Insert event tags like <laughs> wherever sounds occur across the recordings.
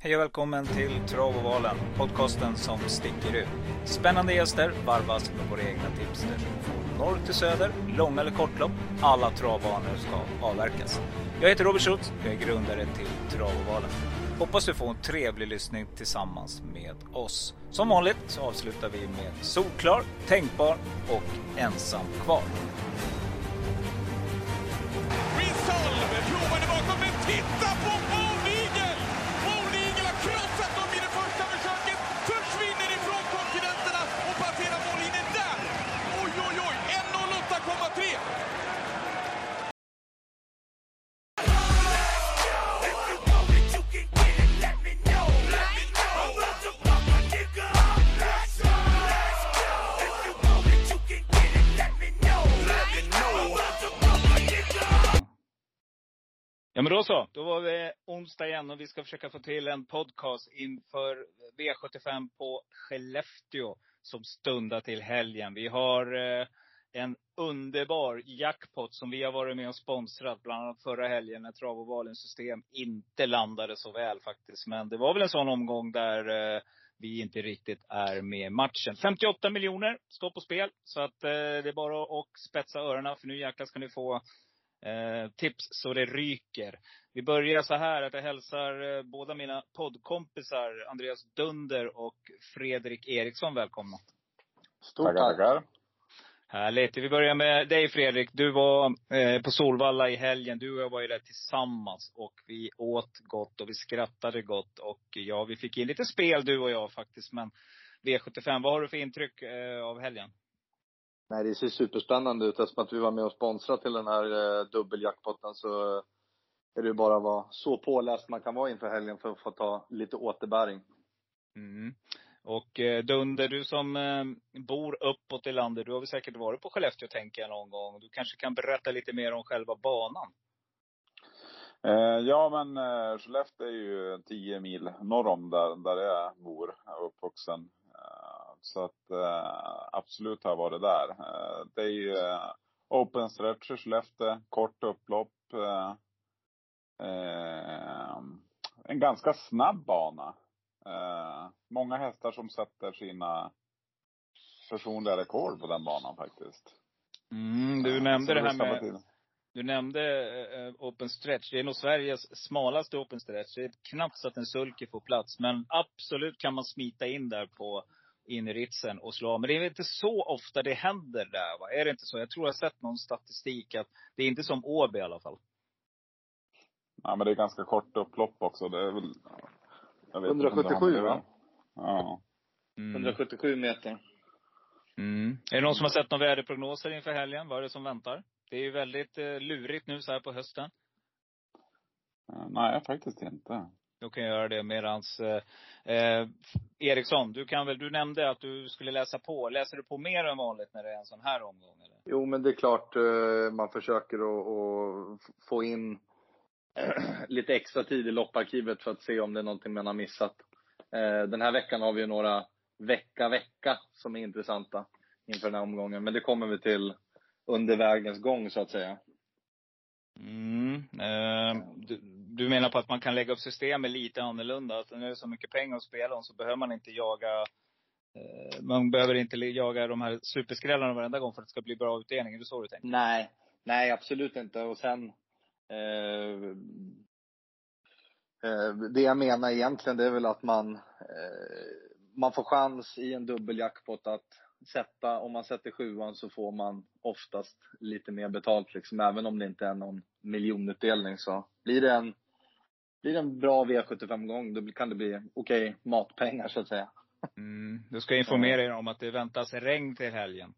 Hej och välkommen till Travovalen, podcasten som sticker ut. Spännande gäster varvas med våra egna tipster. Från norr till söder, lång eller kortlopp, alla travbanor ska avverkas. Jag heter Robert Schultz, jag är grundare till Travovalen. Hoppas du får en trevlig lyssning tillsammans med oss. Som vanligt så avslutar vi med Solklar, Tänkbar och Ensam kvar. Ja men då så, då var det onsdag igen och vi ska försöka få till en podcast inför V75 på Skellefteå som stundar till helgen. Vi har eh, en underbar jackpot som vi har varit med och sponsrat, bland annat förra helgen när Trav och system inte landade så väl faktiskt. Men det var väl en sån omgång där eh, vi inte riktigt är med i matchen. 58 miljoner står på spel. Så att eh, det är bara att spetsa öronen för nu jäklar ska ni få Eh, tips så det ryker. Vi börjar så här att jag hälsar eh, båda mina poddkompisar Andreas Dunder och Fredrik Eriksson välkomna. Stort tack. tackar. Härligt. Vi börjar med dig Fredrik. Du var eh, på Solvalla i helgen. Du och jag var ju där tillsammans. Och vi åt gott och vi skrattade gott. Och ja, vi fick in lite spel du och jag faktiskt. Men V75, vad har du för intryck eh, av helgen? Nej, det ser superspännande ut. Eftersom att vi var med och sponsrade till den här eh, dubbeljackpotten så är det ju bara att vara så påläst man kan vara inför helgen för att få ta lite återbäring. Mm. Och eh, Dunder, du som eh, bor uppåt i landet, du har väl säkert varit på Skellefteå tänker jag någon gång. Du kanske kan berätta lite mer om själva banan? Eh, ja, men eh, Skellefteå är ju 10 mil norr om där, där jag bor, jag är uppvuxen. Så att eh, absolut har jag varit där. Eh, det är ju eh, open stretch i Skellefteå, kort upplopp. Eh, eh, en ganska snabb bana. Eh, många hästar som sätter sina personliga rekord på den banan faktiskt. Mm, du nämnde det här med, du nämnde eh, open stretch. Det är nog Sveriges smalaste open stretch. Det är knappt så att en sulky får plats. Men absolut kan man smita in där på in i ritsen och slå av. Men det är inte så ofta det händer där va? Är det inte så? Jag tror jag har sett någon statistik att det är inte som Åby i alla fall. Ja, men det är ganska kort upplopp också. Det är väl, jag vet inte om det har 177 med det. va? Ja. Mm. 177 meter. Mm. Är det någon som har sett några väderprognoser inför helgen? Vad är det som väntar? Det är ju väldigt eh, lurigt nu så här på hösten. Eh, Nej, faktiskt inte. Då kan göra det medans eh, eh, Eriksson, du kan väl, du nämnde att du skulle läsa på. Läser du på mer än vanligt när det är en sån här omgång eller? Jo, men det är klart eh, man försöker att, att få in <clears throat> lite extra tid i lopparkivet för att se om det är någonting man har missat. Eh, Den här veckan har vi ju några vecka-vecka som är intressanta inför den här omgången. Men det kommer vi till under vägens gång så att säga. Mm. Eh, du, du menar på att man kan lägga upp systemet lite annorlunda? Alltså, att när det är så mycket pengar att spela om så behöver man inte jaga eh, man behöver inte jaga de här superskrällarna varenda gång för att det ska bli bra utdelning. Är det så du tänker? Nej, nej absolut inte. Och sen eh, eh, Det jag menar egentligen det är väl att man eh, Man får chans i en dubbeljackpot att sätta, om man sätter sjuan så får man oftast lite mer betalt liksom. Även om det inte är någon miljonutdelning så blir det en blir det en bra V75-gång då kan det bli okej matpengar så att säga. Mm. Du ska informera er om att det väntas regn till helgen.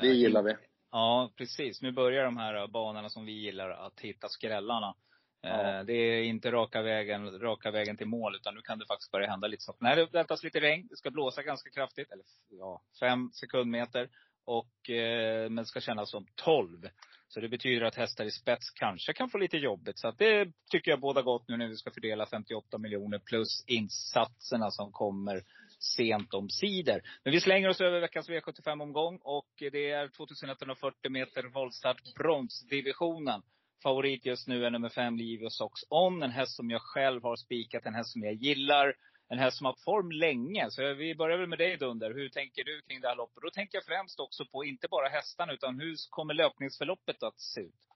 Det gillar vi. Ja, precis. Nu börjar de här banorna som vi gillar att hitta skrällarna. Ja. Eh, Det är inte raka vägen, raka vägen till mål, utan nu kan det faktiskt börja hända lite saker. Nej, det väntas lite regn. Det ska blåsa ganska kraftigt. Eller ja, fem sekundmeter. Och, eh, men det ska kännas som 12. Så det betyder att hästar i spets kanske kan få lite jobbigt. Så att det tycker jag båda gott nu när vi ska fördela 58 miljoner plus insatserna som kommer sent om sidor. Men vi slänger oss över veckans V75-omgång och det är 2140 meter voltstart bronsdivisionen. Favorit just nu är nummer fem, Livio Sox On. En häst som jag själv har spikat, en häst som jag gillar. En häst som har haft form länge. Så vi börjar väl med dig Dunder. Hur tänker du kring det här loppet? Då tänker jag främst också på, inte bara hästarna, utan hur kommer löpningsförloppet att se ut?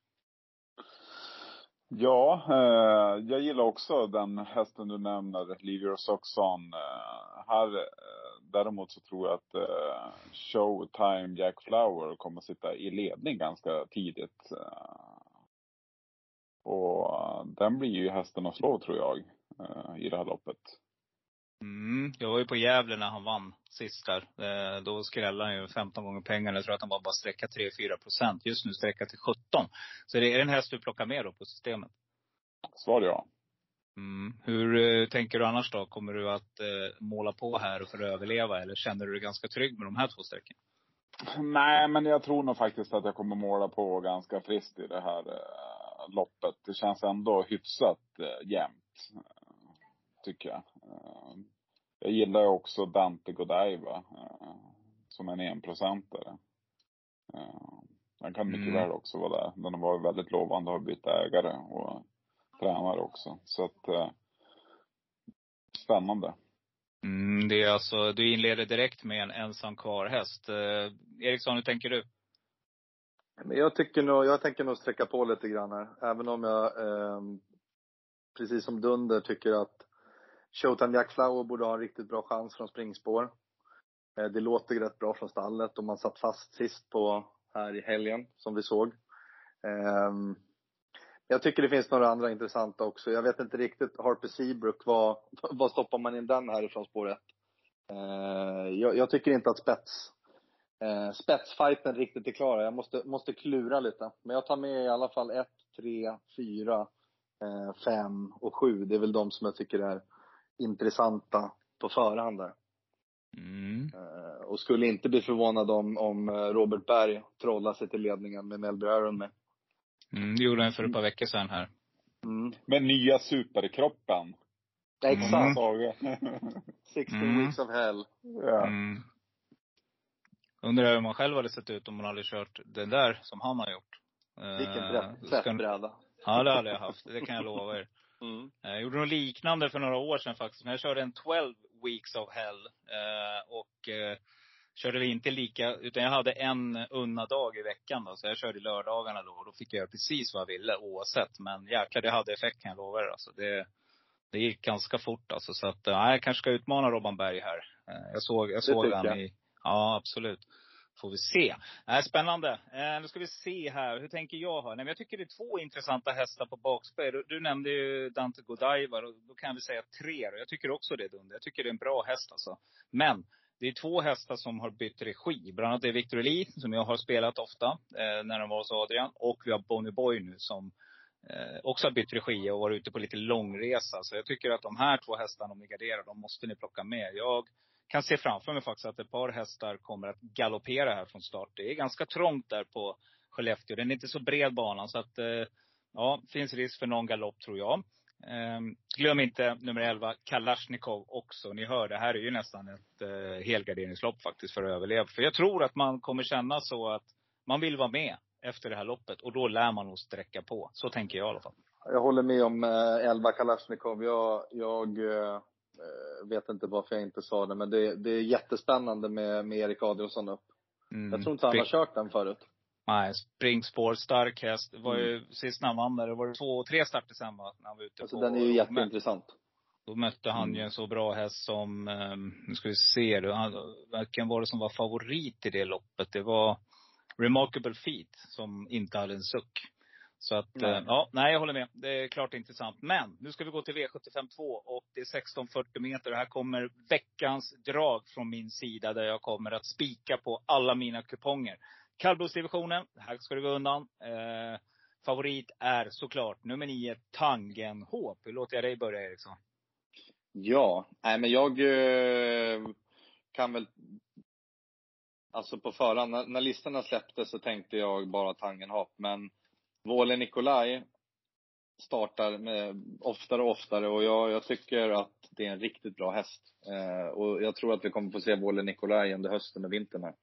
Ja, eh, jag gillar också den hästen du nämner, Leave Your Socks On. Eh, här, eh, däremot så tror jag att eh, Showtime Jack Flower kommer sitta i ledning ganska tidigt. Eh, och eh, den blir ju hästen att slå tror jag, eh, i det här loppet. Mm, jag var ju på Gävle när han vann sist där. Eh, då skrällde han ju 15 gånger pengarna. Jag tror att han var bara sträcka 3-4 procent. Just nu sträcka till 17. Så det är en häst du plockar med då på systemet? Svar ja. Mm. Hur eh, tänker du annars då? Kommer du att eh, måla på här för att överleva? Eller känner du dig ganska trygg med de här två sträcken? Nej, men jag tror nog faktiskt att jag kommer måla på ganska friskt i det här eh, loppet. Det känns ändå hyfsat eh, jämnt. Tycker jag. Eh, jag gillar också Dante Godiva eh, som en enprocentare. Eh, den kan mycket mm. väl också vara där. Den har varit väldigt lovande och har bytt ägare och tränare också. Så att, spännande. Mm, det är alltså, du inleder direkt med en ensam kvar häst. Eh, Eriksson, hur tänker du? Men jag tycker nog, jag tänker nog sträcka på lite grann här. Även om jag, eh, precis som Dunder, tycker att Showtime Jack Flower borde ha en riktigt bra chans från springspår. Eh, det låter rätt bra från stallet och man satt fast sist på här i helgen, som vi såg. Ehm, jag tycker det finns några andra intressanta också. Jag vet inte riktigt, Harper Seabrook, vad, <laughs> vad stoppar man in den härifrån spår 1? Eh, jag, jag, tycker inte att spets, eh, spetsfighten riktigt är klar. Jag måste, måste klura lite. Men jag tar med i alla fall 1, 3, 4, 5 och 7. Det är väl de som jag tycker är intressanta på förhand där. Mm. Uh, och skulle inte bli förvånad om, om eh, Robert Berg trollar sig till ledningen med Melby Aaron med. Mm, det gjorde han för ett par veckor sedan här. Mm. Med nya superkroppen. Exakt. Mm. 16 <laughs> mm. weeks of hell. Ja. Mm. Undrar hur man själv hade sett ut om man hade kört den där som han har gjort. Vilken tvättbräda. Ja, det hade jag haft. Det kan jag lova er. Mm. Eh, jag gjorde något liknande för några år sedan faktiskt. Men jag körde en 12 weeks of hell. Eh, och eh, körde vi inte lika, utan jag hade en unna dag i veckan då. Så jag körde lördagarna då. Och då fick jag göra precis vad jag ville oavsett. Men jäklar, det hade effekt kan jag lova er. Alltså det, det gick ganska fort alltså. Så att, ja, jag kanske ska utmana Robban Berg här. Jag såg, jag såg han i, ja absolut. Får vi se. Äh, spännande. Eh, nu ska vi se här. Hur tänker jag här? Nej, men jag tycker det är två intressanta hästar på bakspel. Du, du nämnde ju Dante Godiva. Då kan vi säga tre. Jag tycker också det Dunder. Jag tycker det är en bra häst alltså. Men det är två hästar som har bytt regi. Bland annat är Victor Eli, som jag har spelat ofta eh, när de var hos Adrian. Och vi har Bonnie Boy nu som eh, också har bytt regi och varit ute på lite långresa. Så jag tycker att de här två hästarna, om ni garderar, de måste ni plocka med. Jag kan se framför mig faktiskt att ett par hästar kommer att galoppera här från start. Det är ganska trångt där på Skellefteå. Den är inte så bred banan så att, eh, ja, finns risk för någon galopp tror jag. Ehm, glöm inte nummer 11, Kalashnikov också. Ni hör, det här är ju nästan ett eh, helgarderingslopp faktiskt för att överleva. För jag tror att man kommer känna så att man vill vara med efter det här loppet. Och då lär man nog sträcka på. Så tänker jag i alla fall. Jag håller med om eh, 11 Kalashnikov. Jag, jag Eh, vet inte varför jag inte sa det, men det, det är jättespännande med, med Erik Adielsson upp. Mm. Jag tror inte han har kört den förut. Nej, springspår, stark häst. Det var ju mm. sist när han vann där, det var två, tre starter sen va, när han var ute alltså, på. den är ju jätteintressant. Då mötte han mm. ju en så bra häst som, um, nu ska vi se, vilken var det som var favorit i det loppet? Det var Remarkable Feet som inte hade en suck. Så att, nej. Eh, ja, nej jag håller med. Det är klart intressant. Men nu ska vi gå till V75 2 och det är 1640 meter. Och här kommer veckans drag från min sida där jag kommer att spika på alla mina kuponger. Kallblodsdivisionen, här ska det gå undan. Eh, favorit är såklart nummer 9, Tangenhop. Hur låter jag dig börja Eriksson? Ja, nej men jag eh, kan väl Alltså på förhand, när, när listorna släpptes så tänkte jag bara Tangenhop. Men Våle Nikolaj startar med oftare och oftare och jag, jag tycker att det är en riktigt bra häst. Eh, och jag tror att vi kommer få se Våle Nikolaj under hösten och vintern här.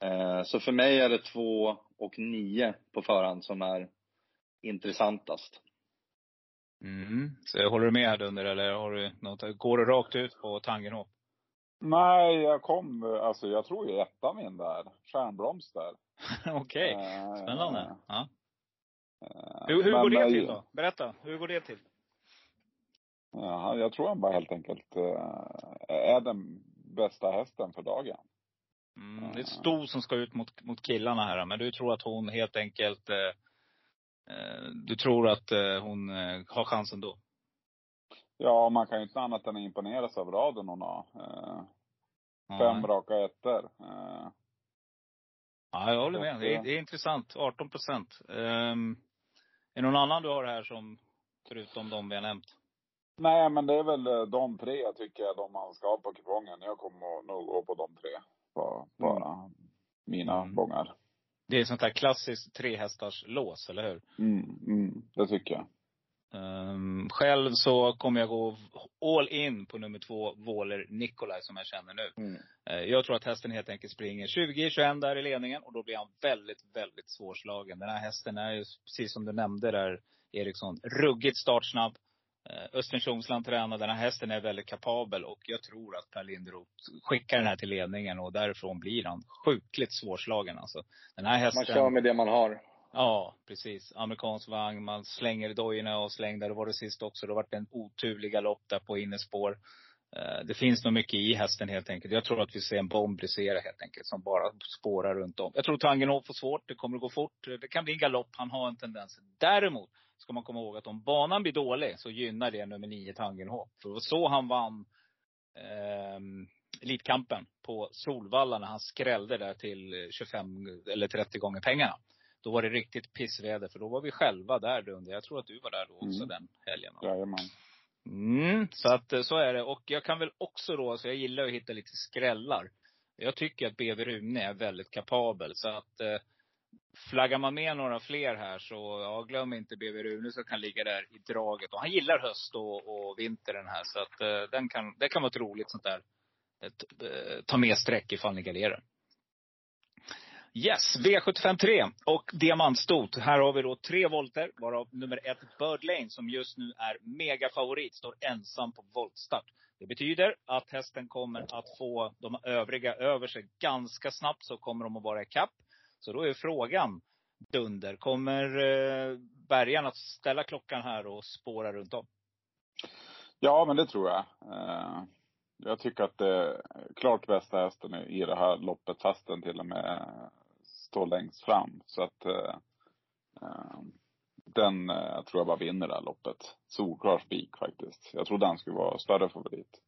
Eh, så för mig är det två och nio på förhand som är intressantast. Mm. Så håller du med här Dunder, eller har du något, går du rakt ut på Tangenhop? Nej, jag kom, alltså jag tror ju ettan min där. Stjärnbroms där. <laughs> Okej, Eh, spännande. Ja. Eh, Hur, hur går det eh, till då? Berätta, hur går det till? Ja, jag tror han bara helt enkelt eh, är den bästa hästen för dagen. Mm, det är ett sto som ska ut mot, mot killarna här, men du tror att hon helt enkelt eh, eh, Du tror att eh, hon eh, har chansen då? Ja, man kan ju inte annat än imponeras av raden hon har. Eh, Ja. fem raka ettor. Eh, Ja, jag håller med. Det är, det är intressant. 18 procent. Um, är det någon annan du har här som, förutom de vi har nämnt? nej, men det är väl eh, de tre jag tycker de man ska ha på kupongen. Jag kommer nog gå på de tre. På, på mina Mm. bångar. Det är sånt där klassiskt trehästars lås, eller hur? Mm, mm, det tycker jag. Ehm, själv så kommer jag gå all in på nummer två, Våler Nikolaj, som jag känner nu. Mm. Eh, Jag tror att hästen helt enkelt springer 20-21 där i ledningen och då blir han väldigt, väldigt svårslagen. Den här hästen är ju, precis som du nämnde där Eriksson, ruggigt startsnabb. Eh, Östen Tjomsland tränar. Den här hästen är väldigt kapabel och jag tror att Per Linderoth skickar den här till ledningen och därifrån blir han sjukligt svårslagen alltså. Den här hästen. Man kör med det man har. Ja, precis. Amerikansk vagn, man slänger dojorna och slängde. Det var det sist också. Det var en oturlig galopp där på innerspår. Eh, det finns nog mycket i hästen helt enkelt. Jag tror att vi ser en bomb brisera helt enkelt, som bara spårar runt om. Jag tror Tangenhov får svårt. Det kommer att gå fort. Det kan bli en galopp. Han har en tendens. Däremot ska man komma ihåg att om banan blir dålig så gynnar det nummer nio Tangenhov. För det var så han vann eh, Elitkampen på Solvalla när han skrällde där till 25 eller 30 gånger pengarna. Då var det riktigt pissväder, för då var vi själva där Dunde. Jag tror att du var där då också Mm. den helgen. Jajamän. Mm, så att eh, så är det. Och jag kan väl också då, så jag gillar att hitta lite skrällar. Jag tycker att BB Rune är väldigt kapabel. Så att eh, flaggar man med några fler här så, ja glöm inte BB Rune som kan ligga där i draget. Och han gillar höst och, och vinter den här. Så att eh, den kan, det kan vara ett roligt sånt där, ett, eh, ta med streck ifall ni garderar. Yes, V753 och diamantstot. Här har vi då tre volter, varav nummer ett Bird Lane, som just nu är megafavorit, står ensam på voltstart. Det betyder att hästen kommer att få de övriga över sig ganska snabbt, så kommer de att vara i kapp. Så då är frågan, Dunder, kommer eh, att ställa klockan här och spåra runt om? Ja, men det tror jag. Eh, jag tycker att det är klart bästa hästen i det här loppet, fast den till och med står längst fram. Så att eh, eh, den eh, tror jag bara vinner det här loppet. Solklar spik faktiskt. Jag tror den skulle vara större favorit.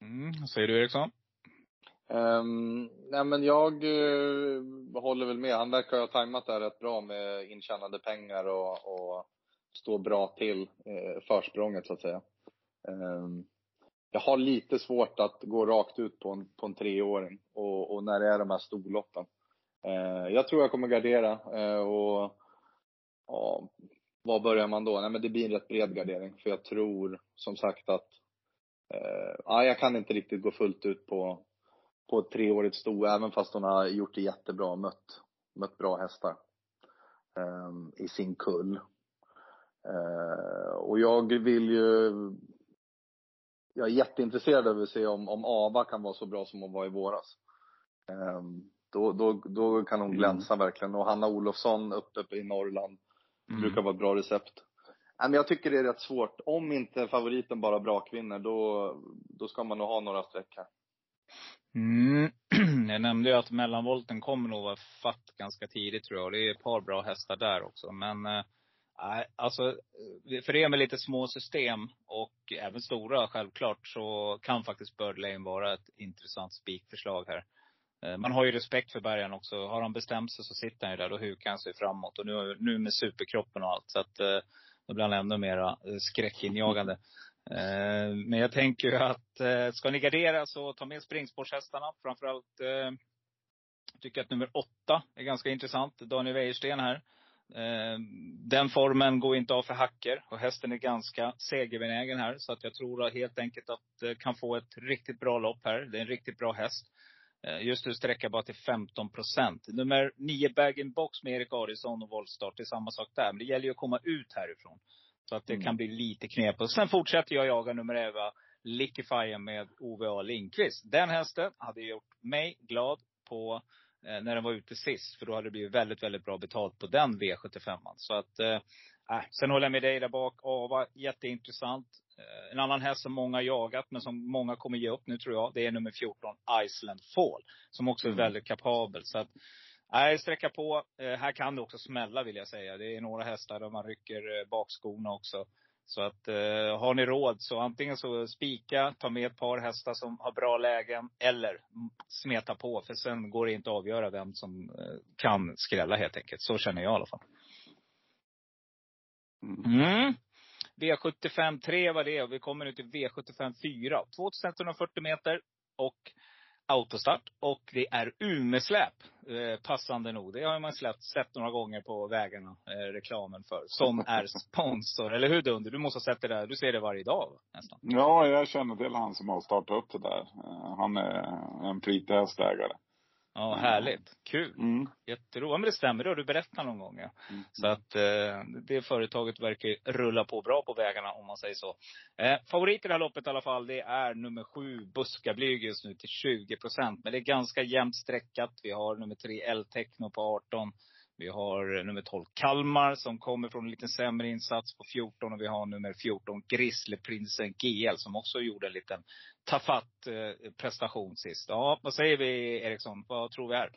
Mm, säger du Eriksson? Um, nej men jag uh, håller väl med. Han verkar ha tajmat det här rätt bra med intjänade pengar och, och stå bra till uh, försprånget så att säga. Um, jag har lite svårt att gå rakt ut på en, på en treåring och, och när det är de här storloppen. Eh, jag tror jag kommer gardera eh, och ja, var börjar man då? Nej men det blir en rätt bred gardering för jag tror som sagt att eh, ja, jag kan inte riktigt gå fullt ut på på ett treårigt sto, även fast hon har gjort det jättebra och mött, mött bra hästar ehm, i sin kull. Och jag vill ju jag är jätteintresserad av att se om, om Ava kan vara så bra som hon var i våras. Um, då, då, då kan hon glänsa verkligen. Och Hanna Olofsson uppe i Norrland Mm. brukar vara ett bra recept. Nej, men jag tycker det är rätt svårt. Om inte favoriten bara brakvinner, då, då ska man nog ha några streck här. Mm. <clears throat> Jag nämnde ju att mellanvolten kommer nog vara fatt ganska tidigt tror jag. Det är ett par bra hästar där också. Men nej, alltså eh, för er med lite små system och även stora självklart så kan faktiskt Bird Lane vara ett intressant spikförslag här. Eh, man har ju respekt för Bergan också. Har han bestämt sig så sitter han ju där. Då hukar han sig framåt. Och nu, nu med superkroppen och allt. Så att eh, då blir han ännu mera eh, skräckinjagande. Men jag tänker ju att ska ni gardera så ta med springspårshästarna. Framförallt tycker jag att nummer åtta är ganska intressant. Daniel Wäjersten här. Den formen går inte av för hacker och hästen är ganska segerbenägen här. Så att jag tror helt enkelt att kan få ett riktigt bra lopp här. Det är en riktigt bra häst. Eh, just nu sträcker bara till 15 procent. Nummer 9 bag box med Erik Adielsson och voltstart, det är samma sak där. Men det gäller ju att komma ut härifrån. Så att det mm. kan bli lite knep. Och sen fortsätter jag jaga nummer 11, Liquify med OVA Lindqvist. Den hästen hade gjort mig glad på eh, när den var ute sist. För då hade det blivit väldigt, väldigt bra betalt på den V75. Så att, eh, äh, sen håller jag med dig där bak. Ava, jätteintressant. Eh, en annan häst som många jagat, men som många kommer ge upp nu tror jag, det är nummer 14, Iceland Fall. Som också är mm. väldigt kapabel. Så att, Nej, sträcka på. Eh, här kan det också smälla vill jag säga. Det är några hästar där man rycker eh, bakskorna också. Så att eh, har ni råd så antingen så spika, ta med ett par hästar som har bra lägen. Eller smeta på. För sen går det inte att avgöra vem som eh, kan skrälla helt enkelt. Så känner jag i alla fall. Mm. V75 3 var det och vi kommer nu till V75 4. 2140 meter. Och autostart. Och det är Umesläp, eh, passande nog. Det har man släppt, sett några gånger på vägarna, eh, reklamen för. Som är sponsor. Eller hur Dunder? Du måste ha sett det där. Du ser det varje dag nästan. Ja, jag känner till han som har startat upp det där. Eh, han är en flitig hästägare. Ja, härligt. Kul. Mm. Jätteroligt. Men det stämmer. Det har du berättat någon gång. Ja. Mm. Så att eh, det företaget verkar rulla på bra på vägarna om man säger så. Eh, favorit i det här loppet i alla fall, det är nummer sju, Buskablyg just nu till 20 procent. Men det är ganska jämnt streckat. Vi har nummer tre, L-Techno på 18. Vi har nummer 12 Kalmar som kommer från en lite sämre insats på 14. Och vi har nummer 14 Grizzlyprinsen GL som också gjorde en liten tafatt eh, prestation sist. Ja, vad säger vi Eriksson? Vad tror vi är?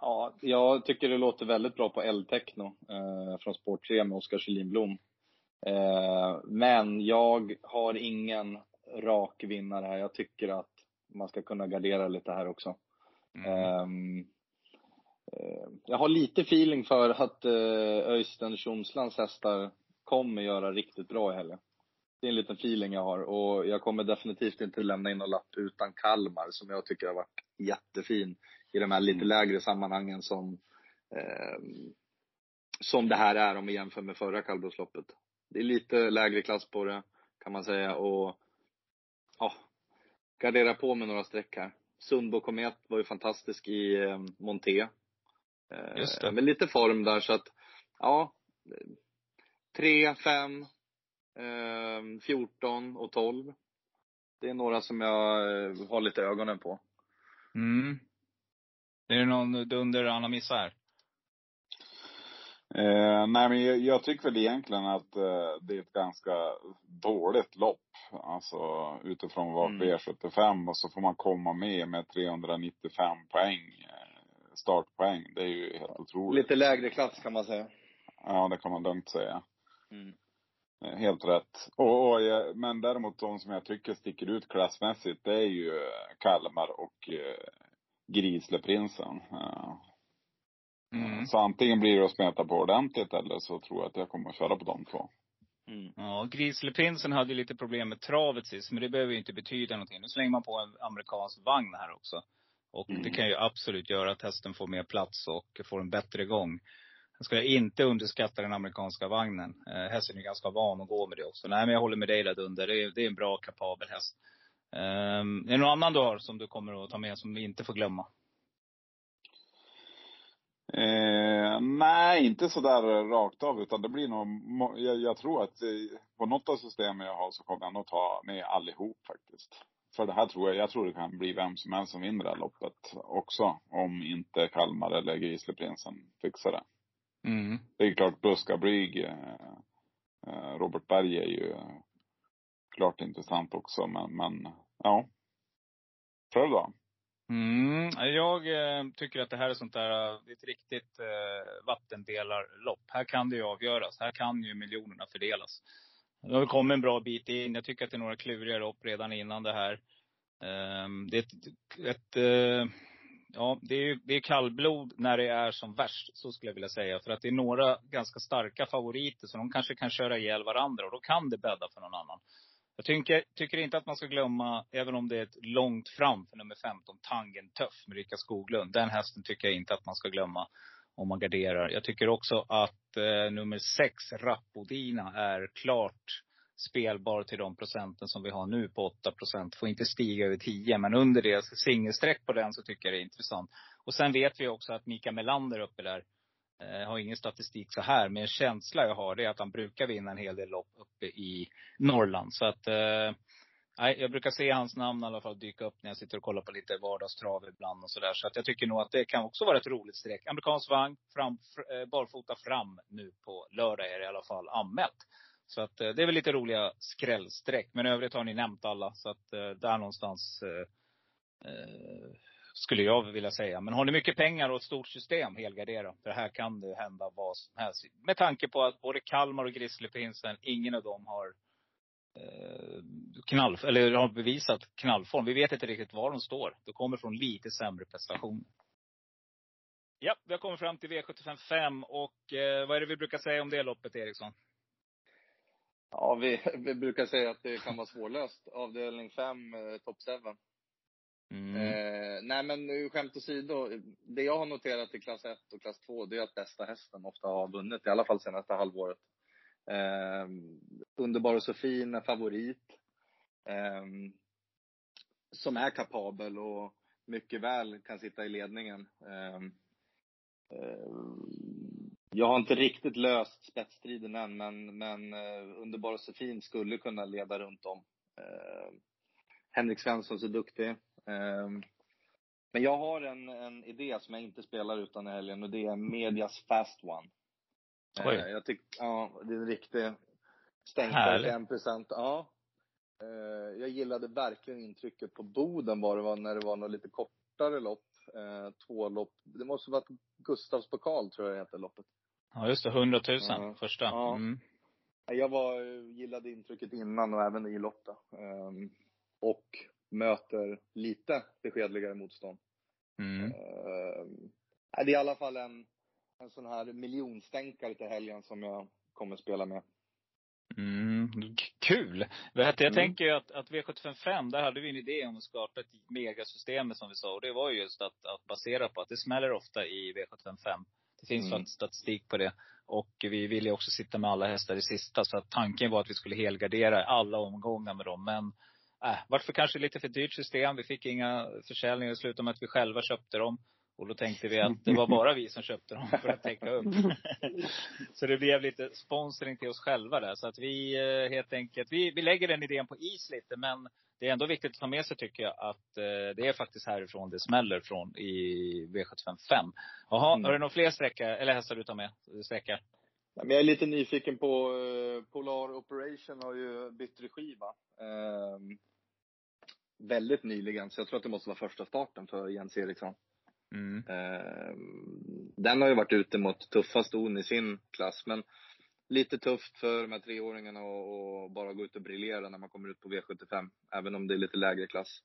Ja, jag tycker det låter väldigt bra på L-Techno eh, från Sport 3 med Oskar Kjellin eh, men jag har ingen rak vinnare här. Jag tycker att man ska kunna gardera lite här också. Mm. Eh, jag har lite feeling för att eh, Öystein Tjomslands hästar kommer göra riktigt bra i helgen. Det är en liten feeling jag har och jag kommer definitivt inte lämna in någon lapp utan Kalmar som jag tycker har varit jättefin i de här lite mm. lägre sammanhangen som, eh, som det här är om vi jämför med förra kallblodsloppet. Det är lite lägre klass på det kan man säga och ja, gardera på med några streck här. Sundbo Komet var ju fantastisk i eh, Monté. Just det. Med lite form där så att, ja. 3, 5, 14 och 12. Det är några som jag eh, har lite ögonen på. Mm. Är det någon dunder Anna missar här? Eh, nej men jag, jag, tycker väl egentligen att eh, det är ett ganska dåligt lopp. Alltså utifrån vad mm. V75 och så får man komma med med 395 poäng startpoäng. Det är ju helt otroligt. Lite lägre klass kan man säga. Ja, det kan man lugnt säga. Mm. Eh, helt rätt. Och, och, men däremot de som jag tycker sticker ut klassmässigt, det är ju Kalmar och eh, Grisleprinsen. Ja. Mm. Så antingen blir det att smeta på ordentligt eller så tror jag att jag kommer att köra på de två. Mm. Ja, Grisleprinsen hade lite problem med travet sist, men det behöver ju inte betyda någonting. Nu slänger man på en amerikansk vagn här också. Och mm. det kan ju absolut göra att hästen får mer plats och får en bättre gång. Jag ska inte underskatta den amerikanska vagnen. Eh, hästen är ganska van att gå med det också. Nej men jag håller med dig där Dunder. Det är, det är en bra kapabel häst. Um, är det någon annan du har som du kommer att ta med som vi inte får glömma? Eh, nej, inte sådär rakt av. Utan det blir nog, jag, jag tror att på något av systemen jag har så kommer jag nog ta med allihop faktiskt. För det här tror jag, jag tror det kan bli vem som helst som vinner det här loppet också. Om inte Kalmar eller Grizzlyprinsen fixar det. Mm. Det är klart Buska Brig, eh, eh, Robert Berg är ju klart intressant också. Men, men ja. Själv då? Mm, jag eh, tycker att det här är sånt där, det är ett riktigt eh, vattendelarlopp. Här kan det ju avgöras. Här kan ju miljonerna fördelas. Nu har vi kommit en bra bit in. Jag tycker att det är några kluriga lopp redan innan det här. Ehm, det är ett, ett eh, ja, det är, det är kallblod när det är som värst, så skulle jag vilja säga. För att det är några ganska starka favoriter, så de kanske kan köra ihjäl varandra och då kan det bädda för någon annan. Jag tycker, tycker inte att man ska glömma, även om det är ett långt fram för nummer 15, Tangen Tuff med Rickard Skoglund. Den hästen tycker jag inte att man ska glömma om man garderar. Jag tycker också att eh, nummer sex, Rappodina, är klart spelbar till de procenten som vi har nu på 8 procent. Får inte stiga över 10. Men under det, singelsträck på den så tycker jag det är intressant. Och sen vet vi också att Mika Melander uppe där, jag har ingen statistik så här. Men en känsla jag har det är att han brukar vinna en hel del lopp uppe i Norrland. Så att eh, Nej, jag brukar se hans namn i alla fall dyka upp när jag sitter och kollar på lite vardagstrav ibland och sådär. Så att jag tycker nog att det kan också vara ett roligt streck. Amerikansk vagn, fram, fr, eh, barfota fram nu på lördag är det i alla fall anmält. Så att eh, det är väl lite roliga skrällstreck. Men i övrigt har ni nämnt alla. Så att eh, där någonstans eh, skulle jag vilja säga. Men har ni mycket pengar och ett stort system, helgardera. För här kan det hända vad som helst. Med tanke på att både Kalmar och Grizzlypinsen, ingen av dem har eh, knall, eller har bevisat knallform. Vi vet inte riktigt var de står. De kommer från lite sämre prestationer. Ja, vi har kommit fram till V75 5 och eh, vad är det vi brukar säga om det loppet, Eriksson? Ja, vi, <laughs> vi brukar säga att det kan vara svårlöst. Avdelning 5, eh, top 7. Mm. Eh, nej men skämt åsido. Det jag har noterat i klass 1 och klass 2, det är att bästa hästen ofta har vunnit. I alla fall senaste halvåret. Eh, Underbar och Sofin är favorit. Eh, som är kapabel och mycket väl kan sitta i ledningen. Ehm, eh, jag har inte riktigt löst spetsstriden än, men, men uh, Underbar och Sofin skulle kunna leda runt om. Ehm, Henrik Svensson så duktig. Ehm, men jag har en, en idé som jag inte spelar utan i helgen och det är Medias Fast One. Oj. jag tycker, ja, det är en riktig stänkare till en procent. Ja. jag gillade verkligen intrycket på Boden var det var när det var något lite kortare lopp. två lopp. Det måste varit Gustavs pokal tror jag det heter loppet. Ja, just det. 100 000 ja. första. Ja. Mm. Jag var, gillade intrycket innan och även i loppet. Um, och möter lite beskedligare motstånd. Mm. Um, det är i alla fall en, en sån här miljonstänkare till helgen som jag kommer spela med. Mm, kul! Jag mm. tänker ju att, att V755, där hade vi en idé om att skapa ett megasystem som vi sa. Och det var ju just att, att basera på att det smäller ofta i V755. Det finns mm. statistik på det. Och vi ville ju också sitta med alla hästar i sista. Så att tanken var att vi skulle helgardera alla omgångar med dem. Men äh, varför kanske lite för dyrt system. Vi fick inga försäljningar. Det slutade med att vi själva köpte dem. Och då tänkte vi att det var <laughs> bara vi som köpte dem för att täcka upp. <laughs> så det blev lite sponsring till oss själva där. Så att vi eh, helt enkelt, vi, vi lägger den idén på is lite. Men det är ändå viktigt att ta med sig tycker jag att eh, det är faktiskt härifrån det smäller från i V755. Jaha, mm. har du några fler sträckor, eller hästar du tar med? Sträckor? Ja, men jag är lite nyfiken på Polar Operation har ju bytt regi va? Uh, väldigt nyligen, så jag tror att det måste vara första starten för Jens Eriksson. Mm. Ehm, den har ju varit ute mot tuffa ston i sin klass, men lite tufft för de här treåringarna att bara gå ut och briljera när man kommer ut på V75, även om det är lite lägre klass.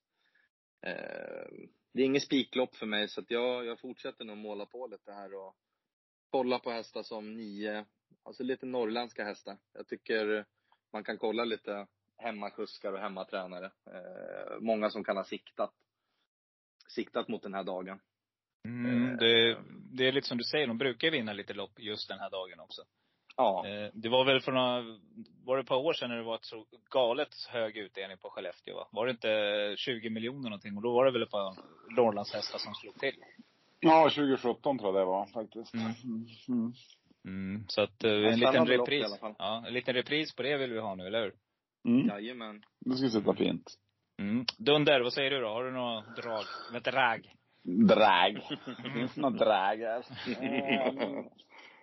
Ehm, det är inget spiklopp för mig, så att jag, jag fortsätter nog måla på lite här och kolla på hästar som nio, alltså lite norrländska hästar. Jag tycker man kan kolla lite hemmakuskar och hemmatränare. Ehm, många som kan ha siktat, siktat mot den här dagen. Mm, det, det är lite som du säger, de brukar vinna lite lopp just den här dagen också. Ja. Eh, det var väl för några, var det ett par år sedan när det var ett så galet hög utdelning på Skellefteå va? Var det inte 20 miljoner någonting? Och då var det väl ett par Norrlandshästar som slog till? Ja, 2017 tror jag det var faktiskt. Mm. Mm. Mm. Så att uh, en liten repris. Ja, en liten repris på det vill vi ha nu, eller hur? Mm. Jajamän. Det ska sitta fint. Mm. Dunder, vad säger du då? Har du några drag? Med drag? Drag. <laughs> Finns det något drag här?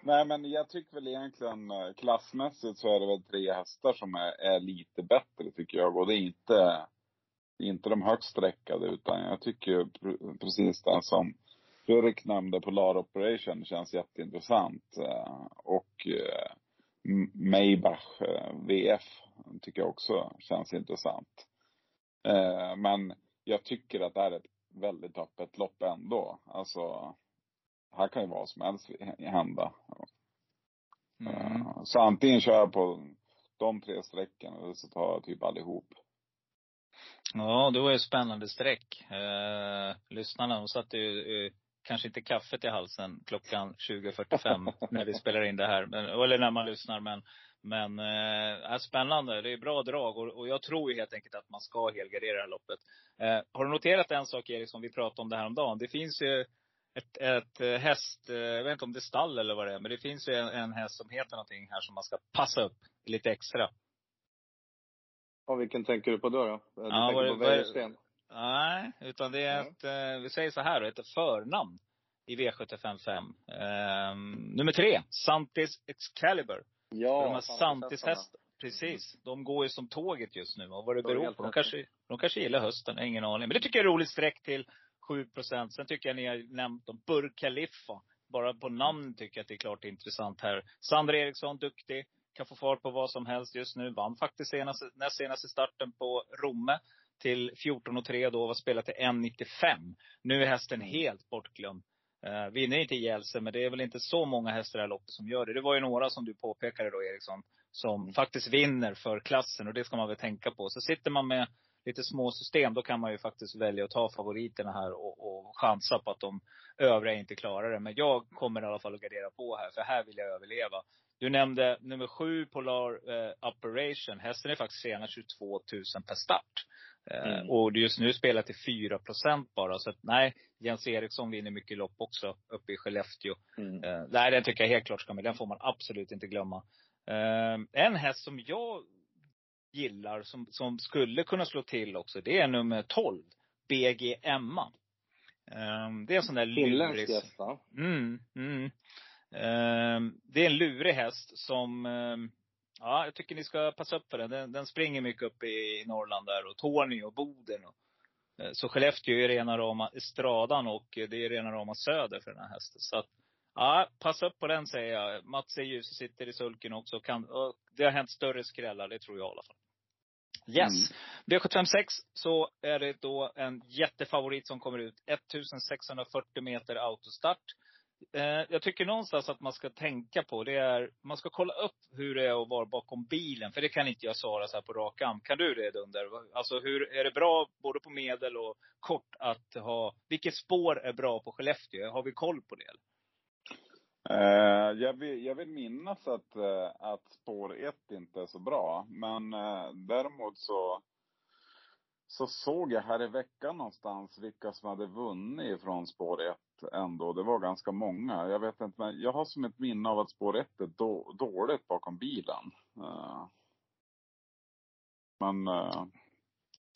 Nej men jag tycker väl egentligen eh, klassmässigt så är det väl tre hästar som är, är lite bättre tycker jag. Och det är inte, inte de högst sträckade utan jag tycker precis det som Fredrik nämnde, Polar Operation känns jätteintressant. Eh, och Maybach VF tycker jag också känns intressant. Men jag tycker att det är ett väldigt öppet lopp ändå. Alltså här kan ju vad som helst hända. Mm. Så antingen kör jag på de tre strecken eller så tar jag typ allihop. Ja, det var ju spännande streck. Eh, lyssnarna, de satte ju eh, kanske inte kaffet i halsen klockan 20.45 <laughs> när vi spelar in det här. Men, eller när man lyssnar. Men, Men eh, är spännande. Det är bra drag och, och jag tror ju helt enkelt att man ska helgardera det här loppet. Eh, har du noterat en sak Erik, som vi pratade om det här om dagen? Det finns ju ett, ett eh, häst, eh, jag vet inte om det är stall eller vad det är, men det finns ju en, en häst som heter någonting här som man ska passa upp lite extra. Ja, vilken tänker du på då? då? Du Ja, tänker vad- på Wäjersten? Nej, utan det är ett, eh, vi säger så här då, ett förnamn i V755. Eh, nummer tre, Santis Excalibur. Ja, de här Santis-hästarna. Santis-hästar, precis. De går ju som tåget just nu. Och vad det beror på. De kanske, de kanske gillar hösten, ingen aning. Men det tycker jag är roligt streck till 7% Sen tycker jag ni har nämnt om Burj Khalifa. Bara på namn tycker jag att det är klart intressant här. Sandra Eriksson, duktig. Kan få fart på vad som helst just nu. Vann faktiskt senaste, näst senaste starten på Romme. Till 14,3 då, var spelat till 1,95. Nu är hästen helt bortglömd. Uh, vinner inte ihjäl sig, men det är väl inte så många hästar i det här loppet som gör det. Det var ju några som du påpekade då Eriksson, som Mm. faktiskt vinner för klassen. Och det ska man väl tänka på. Så sitter man med lite små system, då kan man ju faktiskt välja att ta favoriterna här och, och chansa på att de övriga inte klarar det. Men jag kommer i alla fall att gardera på här, för här vill jag överleva. Du nämnde nummer sju, Polar eh, Operation. Hästen är faktiskt senast 22 000 per start. Eh, Mm. Och just nu spelar till 4 procent bara. Så att, nej, Jens Eriksson vinner mycket lopp också uppe i Skellefteå. Mm. Eh, nej, den tycker jag helt klart ska med. Den får man absolut inte glömma. Eh, en häst som jag gillar, som, som skulle kunna slå till också, det är nummer 12. BG Emma. Eh, det är en sån där lurig... Mm, mm. Ehm, det är en lurig häst som, ehm, ja, jag tycker ni ska passa upp för den. Den, den springer mycket upp i Norrland där och Tornio och Boden. Och, eh, så Skellefteå är rena rama Estradan och det är rena rama Söder för den här hästen. Så att, ja, passa upp på den säger jag. Mats är ljus sitter i sulken också. Kan, och det har hänt större skrällar, det tror jag i alla fall. Yes. V756 så är det då en jättefavorit som kommer ut. 1640 meter autostart. Eh, jag tycker någonstans att man ska tänka på, det är, man ska kolla upp hur det är att vara bakom bilen. För det kan inte jag svara så här på rak arm. Kan du det Dunder? Alltså hur, är det bra både på medel och kort att ha, vilket spår är bra på Skellefteå? Har vi koll på det? Eh, jag, vill, jag vill minnas att, eh, att spår 1 inte är så bra. Men eh, däremot så, så såg jag här i veckan någonstans vilka som hade vunnit från spår 1 ändå. Det var ganska många. Jag vet inte, men jag har som ett minne av att spår 1 är då, dåligt bakom bilen. Eh, men eh,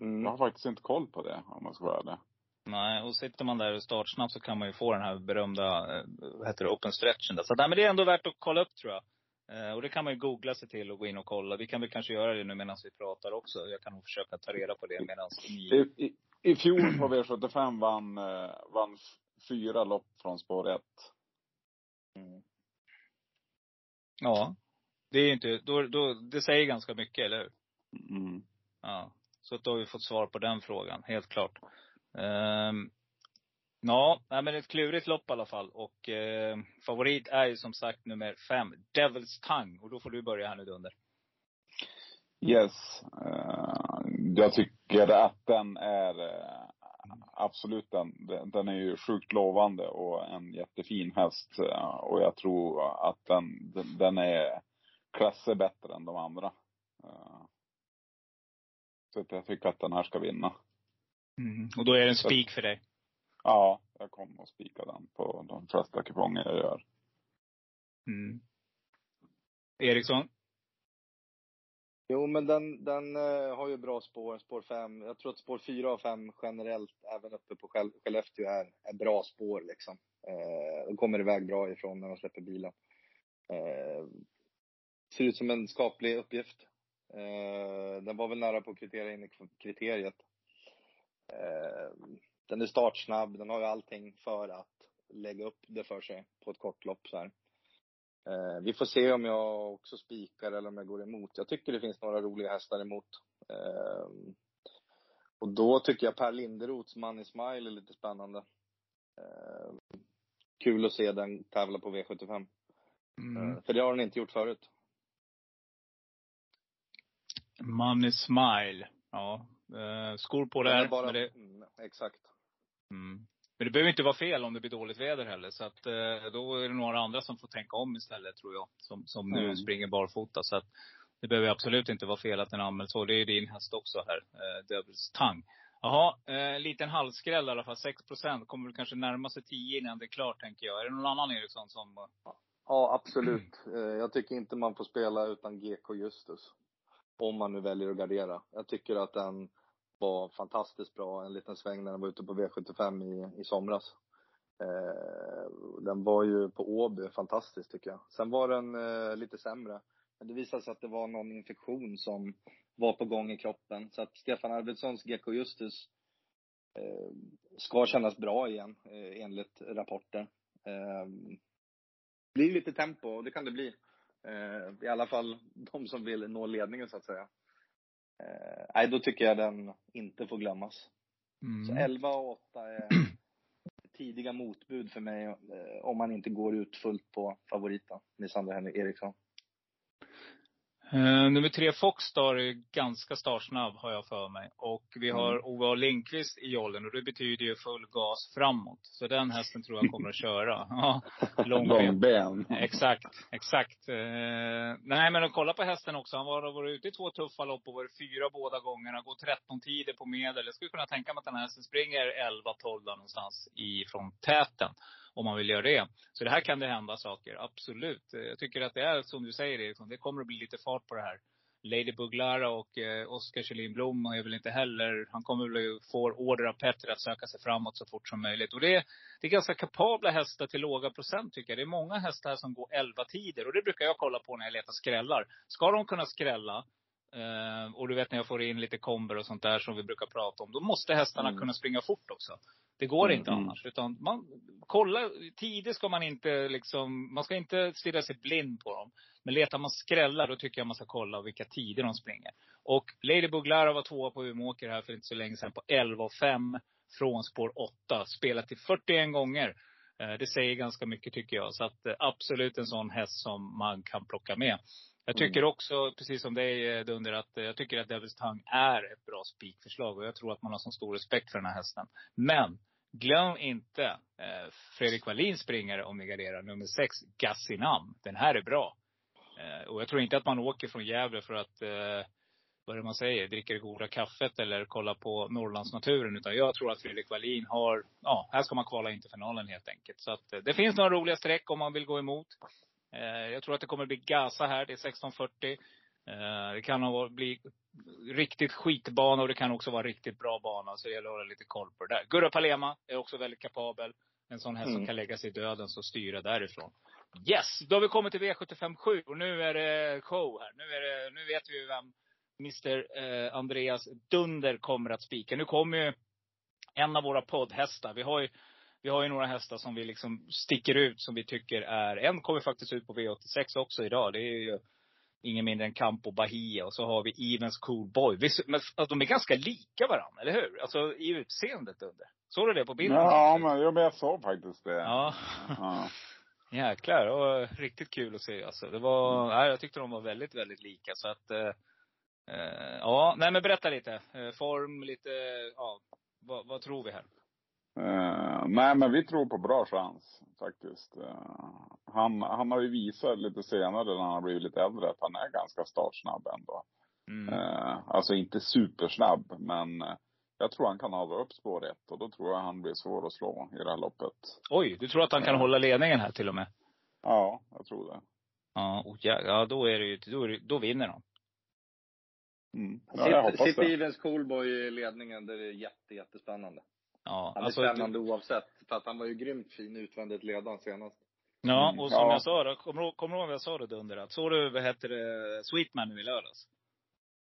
Mm. jag har faktiskt inte koll på det om man ska vara ärlig. Nej, och sitter man där startsnabbt så kan man ju få den här berömda, eh, vad heter det, open stretchen där. Så nej, men det är ändå värt att kolla upp tror jag. Eh, och det kan man ju googla sig till och gå in och kolla. Vi kan väl kanske göra det nu medan vi pratar också. Jag kan nog försöka ta reda på det medan ni... I, i, I fjol på V75 vann, vann fyra lopp från spår 1. Mm. Ja. Det är inte, då, då, det säger ganska mycket, eller hur? Mm. Ja. Så då har vi fått svar på den frågan, helt klart. Ehm, ja, nej, men ett klurigt lopp i alla fall. Och eh, favorit är ju som sagt nummer fem, Devil's Tongue. Och då får du börja här nu Dunder. Yes. Eh, jag tycker att den är eh, absolut den, den- är ju sjukt lovande och en jättefin häst. eh, och jag tror att den, den, den är klasser bättre än de andra. Eh, så jag tycker att den här ska vinna. Och då är det en spik för dig. Ja, jag kommer att spika den på de flesta kuponger jag gör. Mm. Eriksson? Jo, men den, den uh, har ju bra spår, spår 5. Jag tror att spår 4 och 5 generellt, även uppe på Skellefteå, är, är bra spår liksom. Uh, de kommer iväg bra ifrån när de släpper bilen. Uh, ser ut som en skaplig uppgift. Den var väl nära på att kritera in i kriteriet. Den är startsnabb, den har ju allting för att lägga upp det för sig på ett kort lopp så här. Eh, vi får se om jag också spikar eller om jag går emot. Jag tycker det finns några roliga hästar emot. Eh, och då tycker jag Per Linderoths Money Smile är lite spännande. Eh, kul att se den tävla på V75. Mm. Eh, för det har den inte gjort förut. Money Smile. Ja. Eh, skor på Den där. är bara, det, mm, exakt. mm. Men det behöver inte vara fel om det blir dåligt väder heller. Så att eh, då är det några andra som får tänka om istället tror jag. Som, som nu Mm. springer barfota. Så att det behöver absolut inte vara fel att den anmäls så. Det är din häst också här. Eh, Devils Tang. Jaha, eh, en liten halvskräll i alla fall. 6 procent. Kommer väl kanske närma sig 10 innan det är klart tänker jag. Är det någon annan Eriksson som... Ja, absolut. Eh, Jag tycker inte man får spela utan GK Justus. Om man nu väljer att gardera. Jag tycker att den var fantastiskt bra en liten sväng när den var ute på V75 i, i somras. Eh, den var ju på Åby fantastisk tycker jag. Sen var den eh, lite sämre. Men det visade sig att det var någon infektion som var på gång i kroppen. Så att Stefan Arvidssons GK Justus eh, ska kännas bra igen eh, enligt rapporter. Eh, blir lite tempo och det kan det bli. Eh, I alla fall de som vill nå ledningen så att säga. Eh, nej, då tycker jag den inte får glömmas. Så 11 och 8 är <clears throat> tidiga motbud för mig eh, om man inte går ut fullt på favoriten, Lisander Henrik Eriksson. Eh, nummer tre, Foxstar, är ganska startsnabb har jag för mig. Och vi har Mm. Ove. Lindqvist i jollen och det betyder ju full gas framåt. Så den hästen tror jag kommer att köra. <laughs> Ja, långben. Långben. Exakt, exakt. Eh, nej men kolla på hästen också. Han har varit ute i två tuffa lopp och varit fyra båda gångerna. Går 13 tider på medel. Jag skulle kunna tänka mig att den här hästen springer 11-12 där någonstans ifrån täten. Om man vill göra det. Så det här kan det hända saker, absolut. Eh, jag tycker att det är som du säger Eriksson, det kommer att bli lite fart på det här. Lady Buglara och eh, Oskar Kjellin Blom är väl inte heller, han kommer väl få order av Petter att söka sig framåt så fort som möjligt. Och det är, det är ganska kapabla hästar till låga procent tycker jag. Det är många hästar som går 11 tider och det brukar jag kolla på när jag letar skrällar. Ska de kunna skrälla, eh, och du vet när jag får in lite komber och sånt där som vi brukar prata om. Då måste hästarna Mm. kunna springa fort också. Det går inte mm. annars. Utan man, kolla, tider ska man inte liksom, man ska inte stirra sig blind på dem. Men letar man skrällar, då tycker jag man ska kolla vilka tider de springer. Och Lady Buglara var tvåa på Umeåker här för inte så länge sedan på 11 och 5 från spår 8. Spelat till 41 gånger. Eh, Det säger ganska mycket tycker jag. Så att eh, absolut en sån häst som man kan plocka med. Jag tycker också, precis som dig eh, Dunder, att eh, jag tycker att Devils Tongue är ett bra spikförslag. Och jag tror att man har så stor respekt för den här hästen. Men glöm inte eh, Fredrik Wallin springer om ni garderar. Nummer 6, Gassinam. Den här är bra. Eh, och jag tror inte att man åker från Gävle för att, eh, vad är det man säger, dricka det goda kaffet eller kolla på Norrlandsnaturen. Utan jag tror att Fredrik Wallin har, ja, här ska man kvala in till finalen helt enkelt. Så att eh, det finns några roliga streck om man vill gå emot. Eh, jag tror att det kommer bli Gaza här, det är 1640. Eh, det kan bli riktigt skitbana och det kan också vara riktigt bra bana. Så det gäller att hålla lite koll på det där. Gurra Palema är också väldigt kapabel. En sån häst som Mm. kan lägga sig i döden och styra därifrån. Yes! Då har vi kommit till V75 7 och nu är det show här. Nu, är det, nu vet vi vem Mr eh, Andreas Dunder kommer att spika. Nu kommer ju en av våra poddhästar. Vi har ju, vi har ju några hästar som vi liksom sticker ut som vi tycker är, en kommer faktiskt ut på V86 också idag. Det är ju ingen mindre än Campo Bahia. Och så har vi Evens Cool Boy. Vi, men, alltså, de är ganska lika varandra, eller hur? Alltså i utseendet under. Såg du det på bilden? Ja, men, ja, men jag såg faktiskt det. Ja. Ja. <laughs> Jäklar, det var riktigt kul att se alltså. Det var, nej, jag tyckte de var väldigt, väldigt lika. Så att, eh, eh, ja, nej men berätta lite. Eh, form, lite, ja, vad, vad tror vi här? Eh, nej, men vi tror på bra chans faktiskt. Eh, han, han har ju visat lite senare när han har blivit lite äldre att han är ganska startsnabb ändå. Mm. Eh, alltså inte supersnabb, men jag tror han kan hålla upp spår ett och då tror jag han blir svår att slå i det här loppet. Oj, du tror att han kan hålla ledningen här till och med? Ja, jag tror det. Ja, oh, ja, ja då är det ju, då, är det, då vinner han. Mm. Ja, det. Evens Coolboy i ledningen, det är jätte, jättespännande. Ja, Han är alltså, spännande oavsett. För att han var ju grymt fin utvändigt ledaren senast. Ja, Mm, och som ja. jag sa då, kommer du, ihåg- kommer du ihåg vad jag sa då Dunder? Att såg du, vad heter det, Sweetman nu i lördags?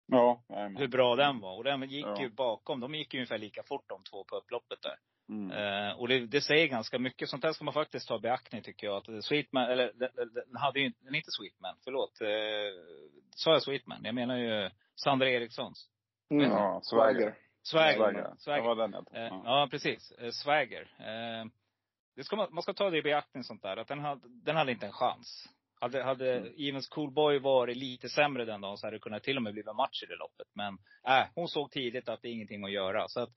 Ja, jajamän. Hur bra den var. Och den gick Ja. ju bakom, de gick ju ungefär lika fort de två på upploppet där. Mm. Eh, och det, det säger ganska mycket. Sånt där ska man faktiskt ta i beaktning tycker jag. Att Sweetman, eller den, hade ju inte, den är inte Sweetman, förlåt. Eh, sa jag Sweetman? Jag menar ju Sandra Erikssons. Mm. Ja, Swagger. Swagger. Swagger. Det den tog. Eh, Ja. ja, precis. Eh, Swagger. Eh, det ska man, man ska ta det i beaktning sånt där. Att den hade, den hade inte en chans. Hade, hade Mm. Evens Coolboy varit lite sämre den dagen så hade det kunnat till och med blivit en match i det loppet. Men äh, hon såg tidigt att det är ingenting att göra. Så att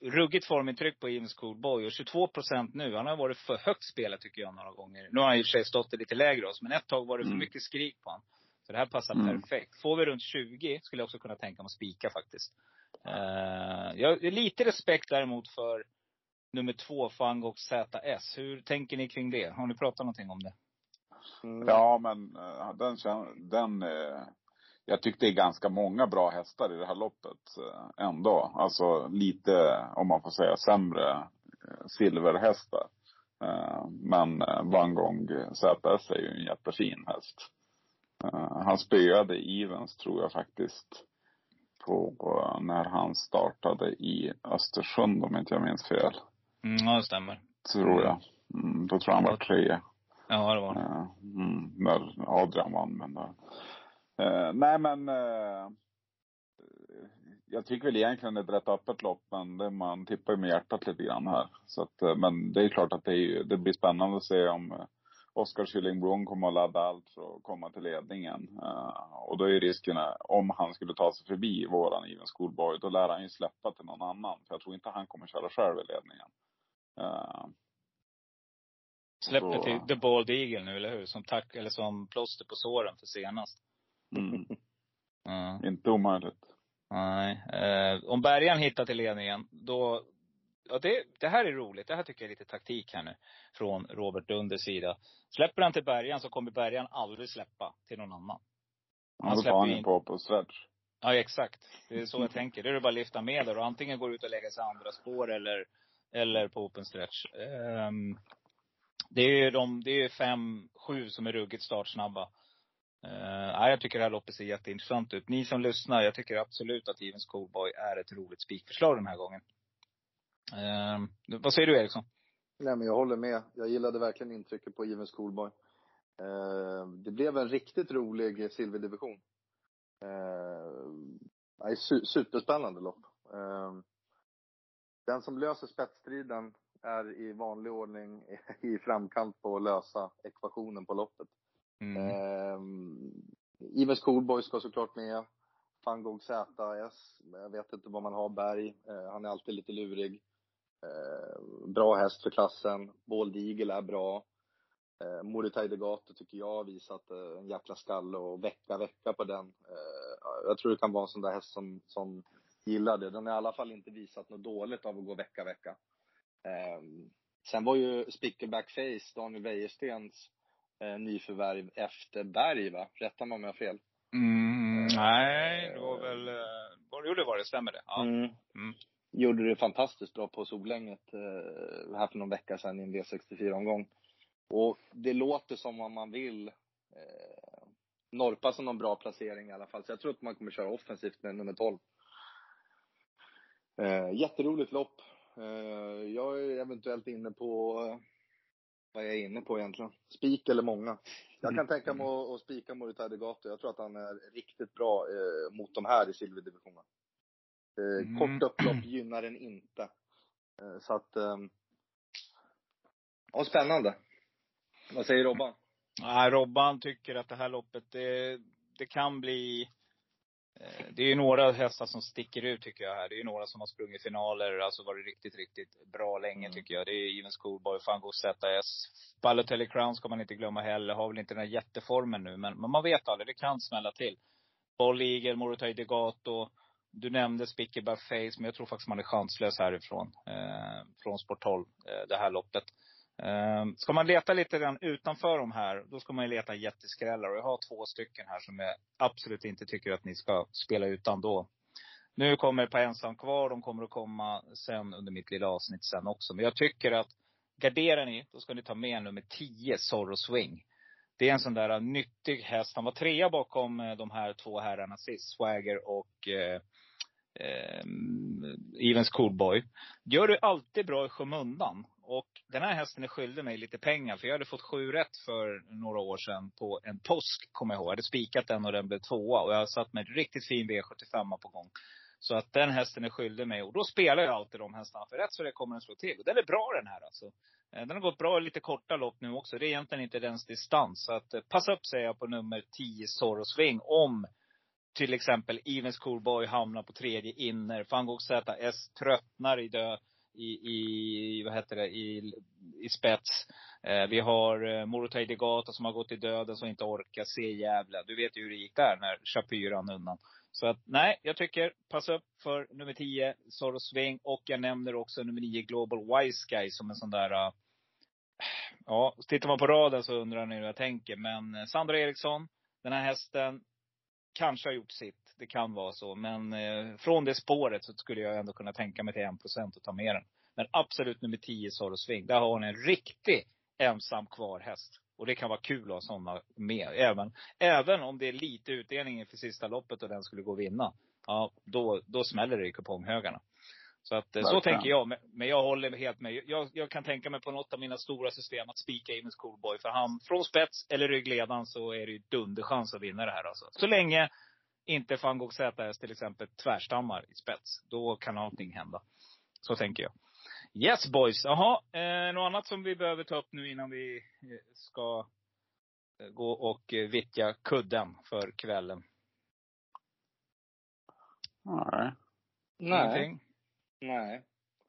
ruggigt formintryck på Even Schoolboy. Och 22 procent nu. Han har varit för högt spelad tycker jag några gånger. Nu har han i och för sig stått lite lägre oss. Men ett tag var det för Mm. mycket skrik på honom. Så det här passar Mm. perfekt. Får vi runt 20 skulle jag också kunna tänka mig att spika faktiskt. Uh, jag har lite respekt däremot för nummer två, Fangok ZS. Hur tänker ni kring det? Har ni pratat någonting om det? Mm. Ja, men eh, den, den eh, jag tyckte det är ganska många bra hästar i det här loppet ändå. Alltså lite, om man får säga, sämre silverhästar. Men Vangong ZS är ju en jättefin häst. Eh, Han spöade Evens tror jag faktiskt. På, på när han startade i Östersund om inte jag minns fel. Mm, ja, det stämmer. Tror jag. Mm, då tror jag han var tre. Ja, det var det. Eh, Mm, när Adrian vann. Men, eh, eh, nej men. Eh, jag tycker väl egentligen det är ett rätt öppet lopp. Men det, man tippar ju med hjärtat lite grann här. Så att, men det är klart att det, är, det blir spännande att se om Oskar Kylling kommer att ladda allt för att komma till ledningen. Eh, och då är ju risken, eh, om han skulle ta sig förbi våran Even Schoolboy, då lär han ju släppa till någon annan. För jag tror inte han kommer köra själv i ledningen. Eh, Släppte Så- till The Bald Eagle nu, eller hur? Som tack, eller som plåster på såren för senast. mm, Ja. inte omöjligt. Nej. Eh, om Bergan hittar till ledningen, då... Ja, det, det här är roligt. Det här tycker jag är lite taktik här nu. Från Robert Dunders sida. Släpper han till Bergan så kommer Bergan aldrig släppa till någon annan. Han Han då tar släpper han in- på på stretch. Ja, exakt. Det är så jag tänker. Det är det bara att lyfta med där och antingen går ut och lägga sig andra spår eller, eller på open stretch. Ehm, det är ju de, det är fem, sju som är ruggigt startsnabba. Uh, ja, jag tycker det här loppet ser jätteintressant ut. Ni som lyssnar, jag tycker absolut att Even Schoolboy är ett roligt spikförslag den här gången. Ehm, vad säger du Eriksson? Nej men jag håller med. Jag gillade verkligen intrycket på Even Schoolboy. Eh, det blev en riktigt rolig silverdivision. Eh, superspännande lopp. Eh, den som löser spetsstriden är i vanlig ordning <laughs> i framkant på att lösa ekvationen på loppet. Mm. Eh, Even Schoolboy ska såklart med. Fangog ZS. Jag vet inte vad man har. Berg. Eh, han är alltid lite lurig. Eh, bra häst för klassen. Bold Eagle är bra. Eh, Moritai Degato tycker jag har visat eh, en jäkla skalle och vecka, vecka på den. Eh, jag tror det kan vara en sån där häst som, som gillar det. Den har i alla fall inte visat något dåligt av att gå vecka, vecka. Sen var ju Spickerback Face, Daniel Wäjerstens nyförvärv efter Berg va? Rätta mig om jag har fel. Mm, nej, det var väl, jo det var det, stämmer det? Ja. Mm. Mm. Gjorde det fantastiskt bra på Solänget eh, här för någon vecka sedan i en V64-omgång. Och det låter som om man vill eh, norpa som någon bra placering i alla fall. Så jag tror att man kommer köra offensivt med nummer 12. Eh, jätteroligt lopp. Eh, jag är eventuellt inne på, eh, vad jag är inne på egentligen? Spik eller många. Jag kan tänka mig att, att spika Moritai Degato. Jag tror att han är riktigt bra eh, mot de här i silverdivisionen. Eh, Mm. Kort upplopp <clears throat> gynnar den inte. Eh, så att, eh, ja spännande. Vad säger Robban? Nej, Robban tycker att det här loppet, det, det kan bli eh, det är ju några hästar som sticker ut tycker jag här. Det är ju några som har sprungit finaler, alltså varit riktigt, riktigt bra länge Mm. tycker jag. Det är Even Schoolboy, Fango ZS. Balotelli Crown ska man inte glömma heller. Har väl inte den här jätteformen nu, men, men man vet aldrig. Det kan smälla till. Boll Eagle, Morotai Degato. Du nämnde Spickerback Face, men jag tror faktiskt man är chanslös härifrån. Eh, från Sport 12, eh, det här loppet. Eh, ska man leta lite grann utanför de här, då ska man ju leta jätteskrällar. Och jag har två stycken här som jag absolut inte tycker att ni ska spela utan då. Nu kommer ett par ensam kvar. De kommer att komma sen under mitt lilla avsnitt sen också. Men jag tycker att garderar ni, då ska ni ta med nummer 10, Zorro Swing. Det är en sån där nyttig häst. Han var trea bakom eh, de här två herrarna sist. Swagger och eh, eh, Evens Coolboy. Gör du alltid bra i skymundan. Och den här hästen är skyldig mig lite pengar. För jag hade fått sju rätt för några år sedan på en påsk, kommer jag ihåg. Jag hade spikat den och den blev tvåa. Och jag har satt med en riktigt fin V75 på gång. Så att den hästen är skyldig mig. Och då spelar jag alltid de hästarna. För rätt så det kommer den slå till. Och den är bra den här alltså. Eh, den har gått bra i lite korta lopp nu också. Det är egentligen inte dens distans. Så att eh, passa upp säger jag på nummer 10 Zorro Swing. Om till exempel Evens Coolboy hamnar på tredje inner. Van Gogh ZS tröttnar i dö, i, i, vad heter det, i, i spets. Eh, vi har eh, Morotai Degata som har gått i döden som inte orkar se jävla. Du vet ju hur det gick där när Shapyr rann undan. Så att nej, jag tycker passa upp för nummer 10, Soros Swing. Och jag nämner också nummer 9, Global Wise Guy som en sån där uh, Ja, tittar man på raden så undrar ni hur jag tänker. Men eh, Sandra Eriksson, den här hästen, kanske har gjort sitt. Det kan vara så. Men eh, från det spåret så skulle jag ändå kunna tänka mig till 1% och ta med den. Men absolut nummer 10, Zorro Swing. Där har hon en riktig ensam kvar häst. Och det kan vara kul att ha sådana med. Även, även om det är lite utdelning inför sista loppet och den skulle gå och vinna. Ja, då, då smäller det i kuponghögarna. Så att, Verkligen. så tänker jag. Men jag håller helt med. Jag, jag kan tänka mig på något av mina stora system att spika Amens Coolboy. För han, från spets eller ryggledan så är det ju dunderchans att vinna det här alltså. Så länge inte van Gogh ZS till exempel tvärstammar i spets. Då kan allting hända. Så tänker jag. Yes boys. Jaha, eh, något annat som vi behöver ta upp nu innan vi eh, ska eh, gå och eh, vittja kudden för kvällen? Nej. Nej. Nej.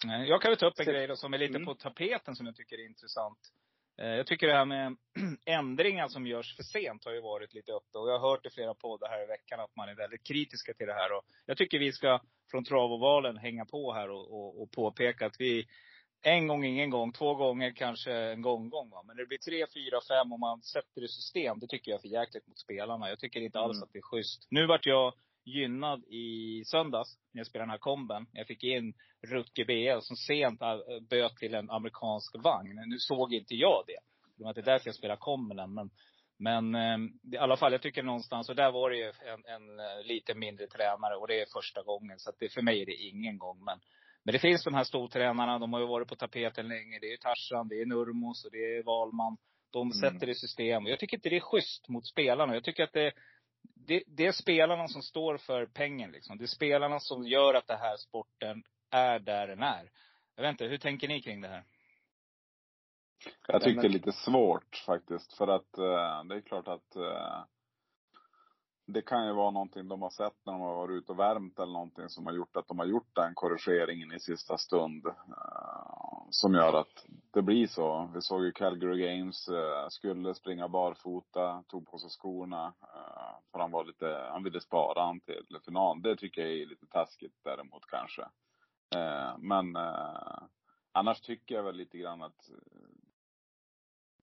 Nej. Jag kan väl ta upp en grej då som är lite mm. på tapeten som jag tycker är intressant. Eh, jag tycker det här med <clears throat> ändringar som görs för sent har ju varit lite uppe. Och jag har hört i flera poddar här i veckan att man är väldigt kritiska till det här. Och jag tycker vi ska från travovalen hänga på här och, och, och påpeka att vi en gång, ingen gång, två gånger, kanske en gång, gång. Va? Men det blir tre, fyra, fem och man sätter det i system. Det tycker jag är för jäkligt mot spelarna. Jag tycker inte alls mm. att det är schysst. Nu vart jag gynnad i söndags när jag spelade den här komben. Jag fick in Rutger BL som sent äh, böt till en amerikansk vagn. Nu såg inte jag det. Det var inte därför jag spelade komben men men eh, i alla fall, jag tycker någonstans, och där var det ju en, en, äh, lite mindre tränare och det är första gången. Så att det, för mig är det ingen gång. Men, men det finns de här stortränarna, de har ju varit på tapeten länge. Det är Tarzan, det är Nurmos och det är Valman. De mm. sätter i system. Jag tycker inte det är schysst mot spelarna. Jag tycker att det, det, det, är spelarna som står för pengen liksom. Det är spelarna som gör att den här sporten är där den är. Jag vet inte, hur tänker ni kring det här? Jag tycker det är lite svårt faktiskt. För att uh, det är klart att uh, det kan ju vara någonting de har sett när de har varit ute och värmt eller någonting som har gjort att de har gjort den korrigeringen i sista stund. Uh, som gör att det blir så. Vi såg ju Calgary Games, uh, skulle springa barfota, tog på sig skorna. Uh, för han var lite, han ville spara han till final. Det tycker jag är lite taskigt däremot kanske. men annars tycker jag väl lite grann att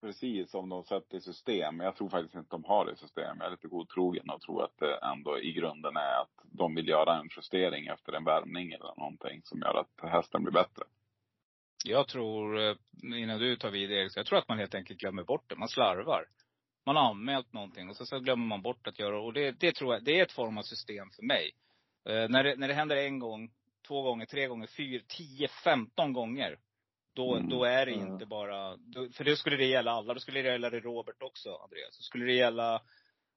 precis om de sätter i system. Men jag tror faktiskt inte de har det i system. Jag är lite godtrogen och tror att det ändå i grunden är att de vill göra en justering efter en värmning eller någonting som gör att hästen blir bättre. Jag tror, eh, innan du tar vid Erik, jag tror att man helt enkelt glömmer bort det. Man slarvar. Man har anmält någonting och så, så glömmer man bort att göra och det. Det tror jag, det är ett form av system för mig. Eh, när, det, när det händer en gång, två gånger, tre gånger, fyra, tio, femton gånger. Då, mm. då är det inte bara, då, för då skulle det gälla alla. Då skulle det gälla Robert också, Andreas. Då skulle det gälla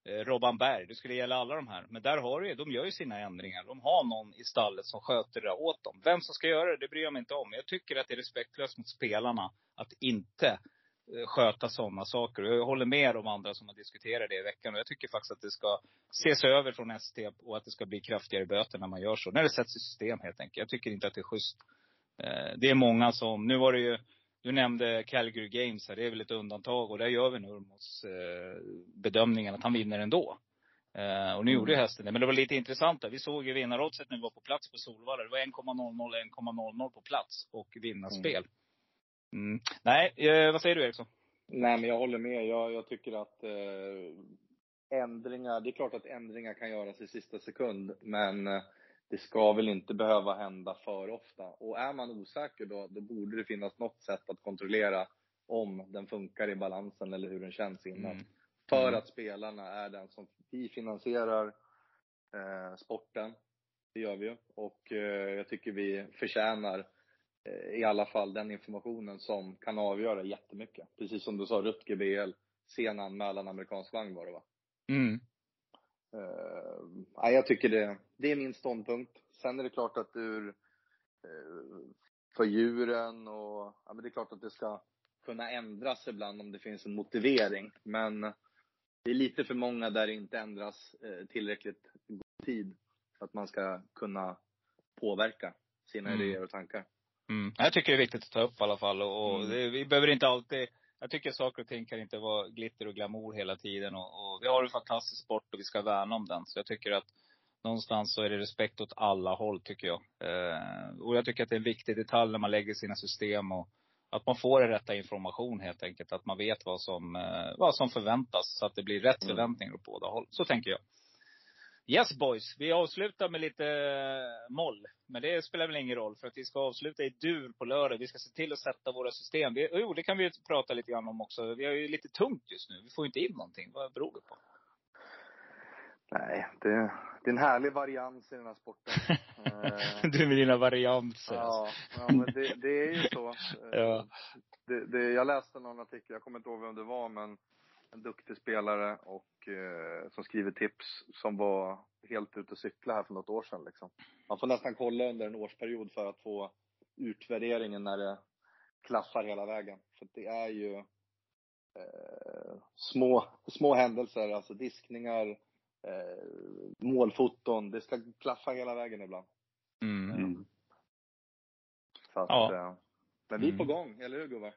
eh, Robban Berg. Det skulle gälla alla de här. Men där har du de gör ju sina ändringar. De har någon i stallet som sköter det åt dem. Vem som ska göra det, det bryr jag mig inte om. Jag tycker att det är respektlöst mot spelarna att inte eh, sköta sådana saker. Jag håller med de andra som har diskuterat det i veckan. Och jag tycker faktiskt att det ska ses över från ST och att det ska bli kraftigare böter när man gör så. När det sätts i system helt enkelt. Jag tycker inte att det är schysst. Eh, det är många som, nu var det ju, du nämnde Calgary Games här, det är väl ett undantag och där gör vi Nurmos eh, bedömningen att han vinner ändå. Eh, och nu gjorde ju mm. hästen det. Men det var lite intressant där. Vi såg ju vinnaroddset när vi var på plats på Solvalla. Det var 1,00, 1,00 på plats och vinnarspel. Mm. mm. Nej, vad säger du Eriksson? Nej men jag håller med. Jag, jag tycker att eh, ändringar, det är klart att ändringar kan göras i sista sekund. Men det ska väl inte behöva hända för ofta. Och är man osäker då, då borde det finnas något sätt att kontrollera om den funkar i balansen eller hur den känns innan. Mm. För mm. att spelarna är den som, vi finansierar eh, sporten. Det gör vi ju. Och eh, jag tycker vi förtjänar eh, i alla fall den informationen som kan avgöra jättemycket. Precis som du sa, Rutger BL, sen anmälan amerikansk vagn var det va? Mm. Uh, jag tycker det, det är min ståndpunkt. Sen är det klart att ur, uh, för djuren och, ja men det är klart att det ska kunna ändras ibland om det finns en motivering. Men det är lite för många där det inte ändras uh, tillräckligt tid för att man ska kunna påverka sina Mm. idéer och tankar. Mm. Jag tycker det är viktigt att ta upp i alla fall. Och, och Mm. det, vi behöver inte alltid, jag tycker saker och ting kan inte vara glitter och glamour hela tiden. Och, och vi har en fantastisk sport och vi ska värna om den. Så jag tycker att någonstans så är det respekt åt alla håll tycker jag. Eh, och jag tycker att det är en viktig detalj när man lägger sina system och att man får den rätta information helt enkelt. Att man vet vad som, eh, vad som förväntas. Så att det blir rätt Mm. förväntningar åt båda håll. Så tänker jag. Yes boys, vi avslutar med lite eh, moll. Men det spelar väl ingen roll för att vi ska avsluta i dur på lördag. Vi ska se till att sätta våra system. Vi, jo, det kan vi prata lite grann om också. Vi har ju lite tungt just nu. Vi får inte in någonting. Vad beror det på? Nej, det, det är en härlig varians i den här sporten. <laughs> Eh, du med dina varianter. ja, ja, men det, det är ju så. <laughs> Eh, Ja. Det, det, jag läste någon artikel, jag kommer inte ihåg vem det var, men en duktig spelare och eh, som skriver tips som var helt ute och cykla här för något år sedan. Liksom. Man får nästan kolla under en årsperiod för att få utvärderingen när det klaffar hela vägen. För det är ju eh, små, små händelser, alltså diskningar, eh, målfoton. Det ska klaffa hela vägen ibland. Mm. Mm. Så att, Ja. eh, men vi är på Mm. gång, eller hur gubbar?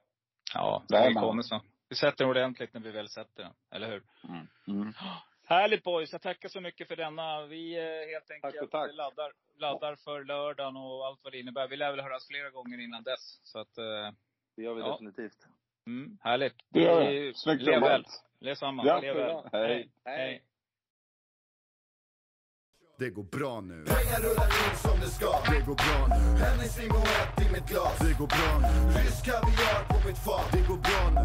Ja, det kommer så. Vi sätter den ordentligt när vi väl sätter den. Eller hur? Mm. Mm. Härligt boys. Jag tackar så mycket för denna. Vi eh, helt Tack enkelt och tack. Laddar, laddar för lördagen och allt vad det innebär. Vi lär väl höras flera gånger innan dess. Så att, eh, Det gör vi Ja. definitivt. mm, härligt. Det gör vi. Snyggt Lev jobbat. väl. Lev samman. Ja, Lev väl. Hej. Hej. Det går bra nu. Pengar rullar in som det ska Det går bra nu. Hennessy och ett i mitt glas Det går bra nu. Rysk kaviar på mitt fat Det går bra nu.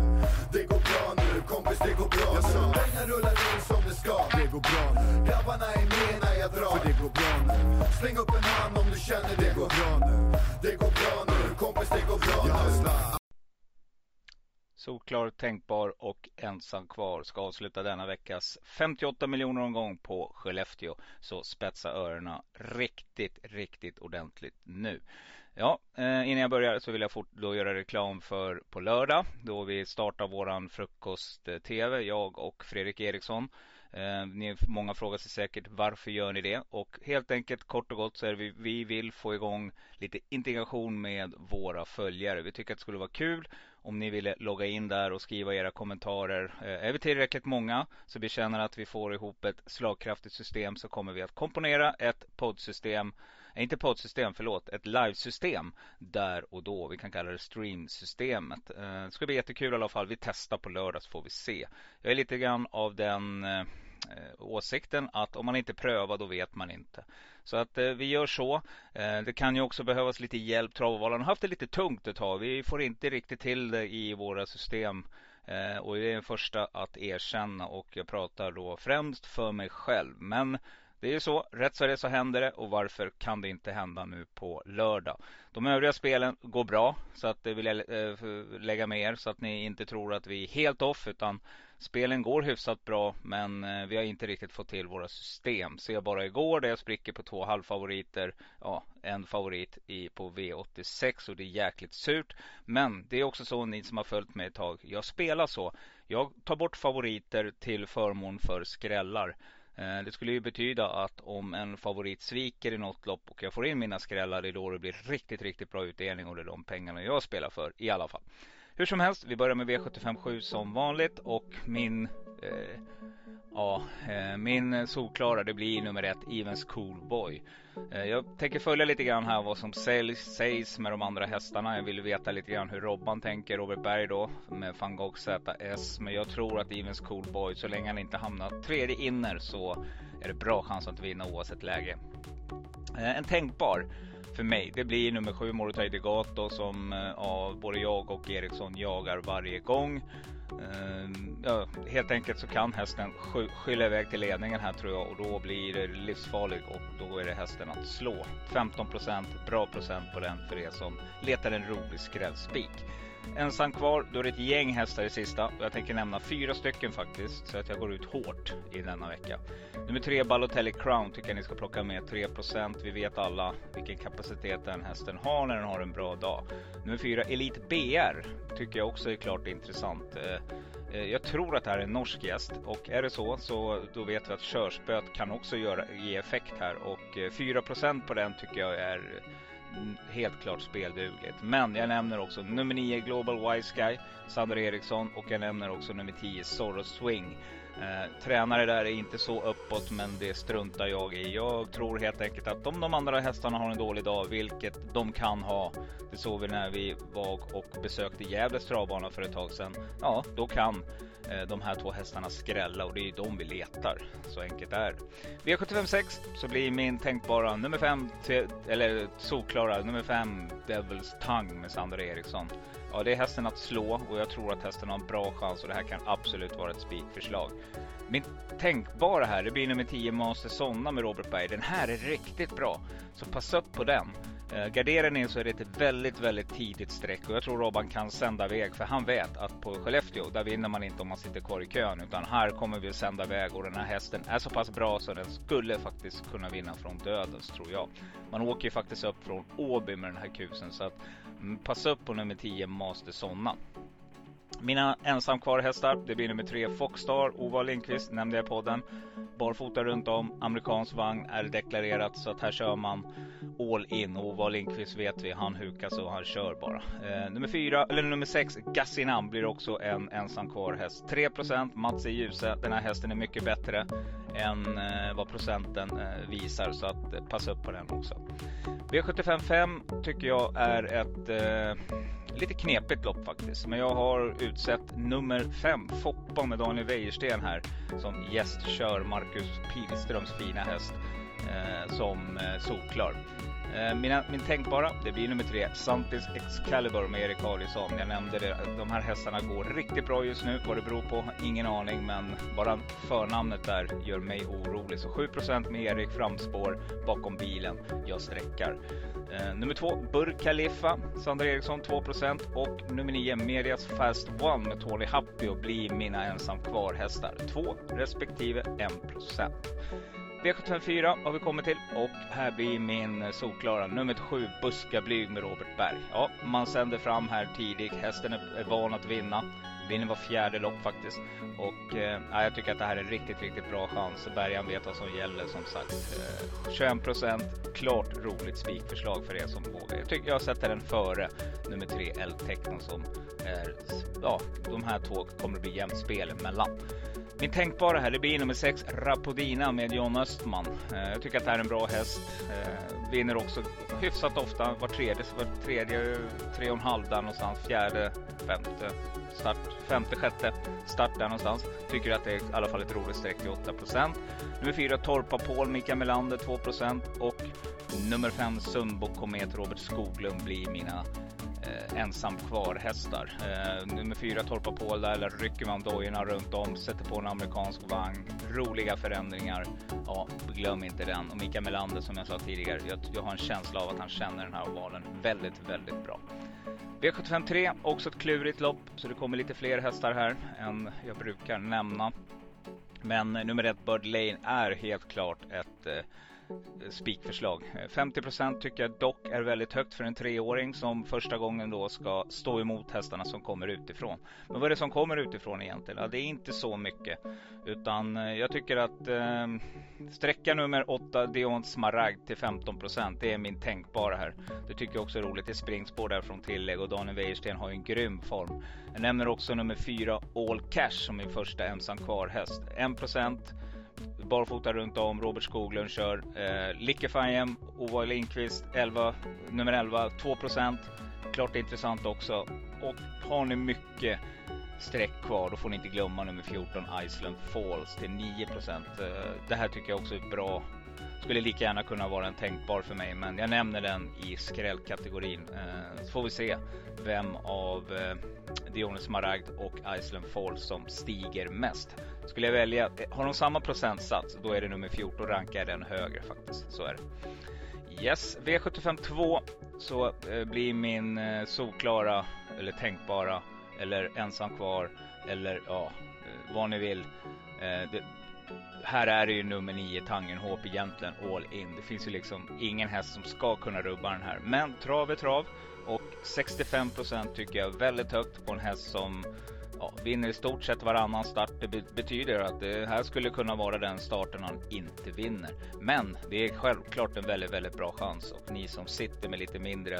Det går bra nu, kompis det går bra nu Pengar rullar in som det ska Det går bra nu. Grabbarna är med när jag drar För det går bra nu. Släng upp en hand om du känner det Det går bra nu. Det går bra nu, kompis det går bra nu. Solklar, tänkbar och ensam kvar ska avsluta denna veckas 58 miljoner omgång på Skellefteå. Så spetsa öronen riktigt, riktigt ordentligt nu. Ja, eh, innan jag börjar så vill jag fort då göra reklam för på lördag då vi startar våran frukost-tv, jag och Fredrik Eriksson. Eh, ni, många frågar sig säkert varför gör ni det? Och helt enkelt kort och gott så är det vi, vi vill få igång lite integration med våra följare. Vi tycker att det skulle vara kul om ni vill logga in där och skriva era kommentarer. Eh, är vi tillräckligt många så vi känner att vi får ihop ett slagkraftigt system så kommer vi att komponera ett poddsystem, eh, inte poddsystem, förlåt, ett livesystem där och då. Vi kan kalla det streamsystemet. Eh, det ska bli jättekul i alla fall. Vi testar på lördag så får vi se. Jag är lite grann av den Eh, åsikten att om man inte prövar då vet man inte. Så att eh, vi gör så. Eh, det kan ju också behövas lite hjälp. Travvalarna har haft det lite tungt ett tag. Vi får inte riktigt till det i våra system. Eh, och jag är den första att erkänna och jag pratar då främst för mig själv. Men det är ju så, rätt så är det så händer det och varför kan det inte hända nu på lördag? De övriga spelen går bra så att det vill jag eh, lägga med er så att ni inte tror att vi är helt off utan spelen går hyfsat bra men eh, vi har inte riktigt fått till våra system. Se bara igår där jag spricker på två halvfavoriter, ja en favorit i, på V86 och det är jäkligt surt. Men det är också så ni som har följt mig ett tag, jag spelar så. Jag tar bort favoriter till förmån för skrällar. Eh, det skulle ju betyda att om en favorit sviker i något lopp och jag får in mina skrällar, det är då det blir riktigt, riktigt bra utdelning och det är de pengarna jag spelar för i alla fall. Hur som helst, vi börjar med V757 som vanligt och min eh, Ja, eh, min solklara det blir nummer ett, Evens Coolboy. Eh, jag tänker följa lite grann här vad som säljs, sägs med de andra hästarna. Jag vill veta lite grann hur Robban tänker, Robert Berg då, med van Gogh ZS. Men jag tror att Evens Coolboy, så länge han inte hamnar tredje inner så är det bra chans att vinna oavsett läge. Eh, en tänkbar för mig, det blir nummer sju Morotaj Degato som eh, ja, både jag och Eriksson jagar varje gång. Eh, Ja, helt enkelt så kan hästen skylla iväg till ledningen här tror jag och då blir det livsfarlig och då är det hästen att slå. 15 procent, bra procent på den för er som letar en rolig skrällspik ensam kvar, då är det ett gäng hästar i sista. Och jag tänker nämna fyra stycken faktiskt, så att jag går ut hårt i denna vecka. Nummer tre, Balotelli Crown, tycker jag ni ska plocka med. 3%. Vi vet alla vilken kapacitet den hästen har när den har en bra dag. Nummer fyra, Elite BR, tycker jag också är klart intressant. Eh, eh, jag tror att det här är en norsk gäst och är det så så då vet vi att körspöet kan också göra, ge effekt här och eh, 4% på den tycker jag är helt klart speldugligt. Men jag nämner också nummer 9 Global Wise Guy, Sander Eriksson och jag nämner också nummer 10 Zorro Swing. Eh, tränare där är inte så uppåt men det struntar jag i. Jag tror helt enkelt att om de andra hästarna har en dålig dag, vilket de kan ha. Det såg vi när vi var och besökte Gävles travbana för ett tag sedan. Ja, då kan Eh, de här två hästarna skrälla och det är ju de vi letar. Så enkelt är det. V756 så blir min tänkbara nummer 5, eller solklara nummer 5 Devils Tongue med Sandra Eriksson. Ja, det är hästen att slå och jag tror att hästen har en bra chans och det här kan absolut vara ett spikförslag. Min tänkbara här, det blir nummer 10 Master Sonna med Robert Berg. Den här är riktigt bra, så passa upp på den. Eh, garderar ni så är det ett väldigt, väldigt tidigt streck och jag tror Robban kan sända iväg för han vet att på Skellefteå, där vinner man inte om man sitter kvar i kön utan här kommer vi att sända iväg och den här hästen är så pass bra så den skulle faktiskt kunna vinna från dödens tror jag. Man åker ju faktiskt upp från Åby med den här kusen så att passa upp på nummer 10 Master Sonna. Mina ensam kvar hästar, det blir nummer tre Foxstar, Ova Lindqvist nämnde jag i podden. Barfota runt om, amerikansk vagn är deklarerat så att här kör man all in. Ova Lindqvist vet vi, han hukar så han kör bara. Eh, nummer 4, eller nummer sex, Gassinam blir också en ensam kvar häst. 3 Mats e. i Ljuse. Den här hästen är mycket bättre än eh, vad procenten eh, visar så att eh, passa upp på den också. V755 tycker jag är ett eh, lite knepigt lopp faktiskt. Men jag har utsett nummer 5, Foppa med Daniel Wäjersten här som gästkör Marcus Pilströms fina häst Eh, som eh, solklar. Eh, mina, min tänkbara, det blir nummer tre, Santis Excalibur med Erik Adielsson. Jag nämnde det, de här hästarna går riktigt bra just nu. Vad det beror på, ingen aning, men bara förnamnet där gör mig orolig. Så 7 med Erik framspår bakom bilen. Jag sträckar. Eh, nummer två, Burj Khalifa, Sandra Eriksson 2% och nummer nio, Medias Fast One med Tony Happio blir mina ensam kvar hästar. 2 respektive 1 V754 har vi kommit till och här blir min solklara nummer 7 Buskablyg med Robert Berg. Ja, man sänder fram här tidigt. Hästen är van att vinna. Vinner var fjärde lopp faktiskt. Och eh, jag tycker att det här är en riktigt, riktigt bra chans. Bergan vet vad som gäller som sagt. Eh, 21 procent, klart roligt spikförslag för er som vågar. Jag tycker jag sätter den före nummer 3 L-Techno som är, ja, de här två kommer att bli jämnt spel emellan. Min tänkbara här, det blir nummer 6 Rapodina med John Östman. Eh, jag tycker att det här är en bra häst. Eh, vinner också hyfsat ofta, var tredje, var tredje, tre och en halv där någonstans, fjärde, femte start, femte, sjätte start där någonstans. Tycker att det är i alla fall ett roligt streck till 8 Nummer 4 Torpa Paul, Mika Melander 2 procent och nummer 5 Sundbo Komet Robert Skoglund blir mina eh, ensam kvar hästar. Eh, nummer fyra Torpa Paul där, eller rycker man dojorna runt om, sätter på en amerikansk vagn. Roliga förändringar. Ja, glöm inte den. Och Mikael Melander som jag sa tidigare, jag, jag har en känsla av att han känner den här ovalen väldigt, väldigt bra. V753 också ett klurigt lopp, så det kommer lite fler hästar här än jag brukar nämna. Men eh, nummer ett Bird Lane är helt klart ett eh, Eh, spikförslag. Eh, 50% tycker jag dock är väldigt högt för en treåring som första gången då ska stå emot hästarna som kommer utifrån. Men vad är det som kommer utifrån egentligen? Ja, det är inte så mycket. Utan eh, jag tycker att eh, sträcka nummer 8 Dion Smaragd till 15% Det är min tänkbara här. Det tycker jag också är roligt. Det är springspår där från tillägg och Daniel Wäjersten har en grym form. Jag nämner också nummer 4 All Cash som min första ensam kvar häst. 1 barfota runt om. Robert Skoglund kör. Eh, Lickefejem, Ova Lindqvist 11, nummer 11, 2% Klart intressant också. Och har ni mycket streck kvar, då får ni inte glömma nummer 14 Iceland Falls till 9 eh, Det här tycker jag också är bra. Skulle lika gärna kunna vara en tänkbar för mig, men jag nämner den i skrällkategorin. Eh, så får vi se vem av eh, Dionys Maragd och Iceland Falls som stiger mest. Skulle jag välja, eh, har de samma procentsats, då är det nummer 14, rankar den högre faktiskt. Så är det. Yes, V75 2. så eh, blir min eh, solklara eller tänkbara eller ensam kvar eller ja, eh, vad ni vill. Eh, det, här är det ju nummer 9 Tangenhop egentligen all in. Det finns ju liksom ingen häst som ska kunna rubba den här. Men trav är trav och 65% tycker jag är väldigt högt på en häst som ja, vinner i stort sett varannan start. Det betyder att det här skulle kunna vara den starten han inte vinner. Men det är självklart en väldigt, väldigt bra chans och ni som sitter med lite mindre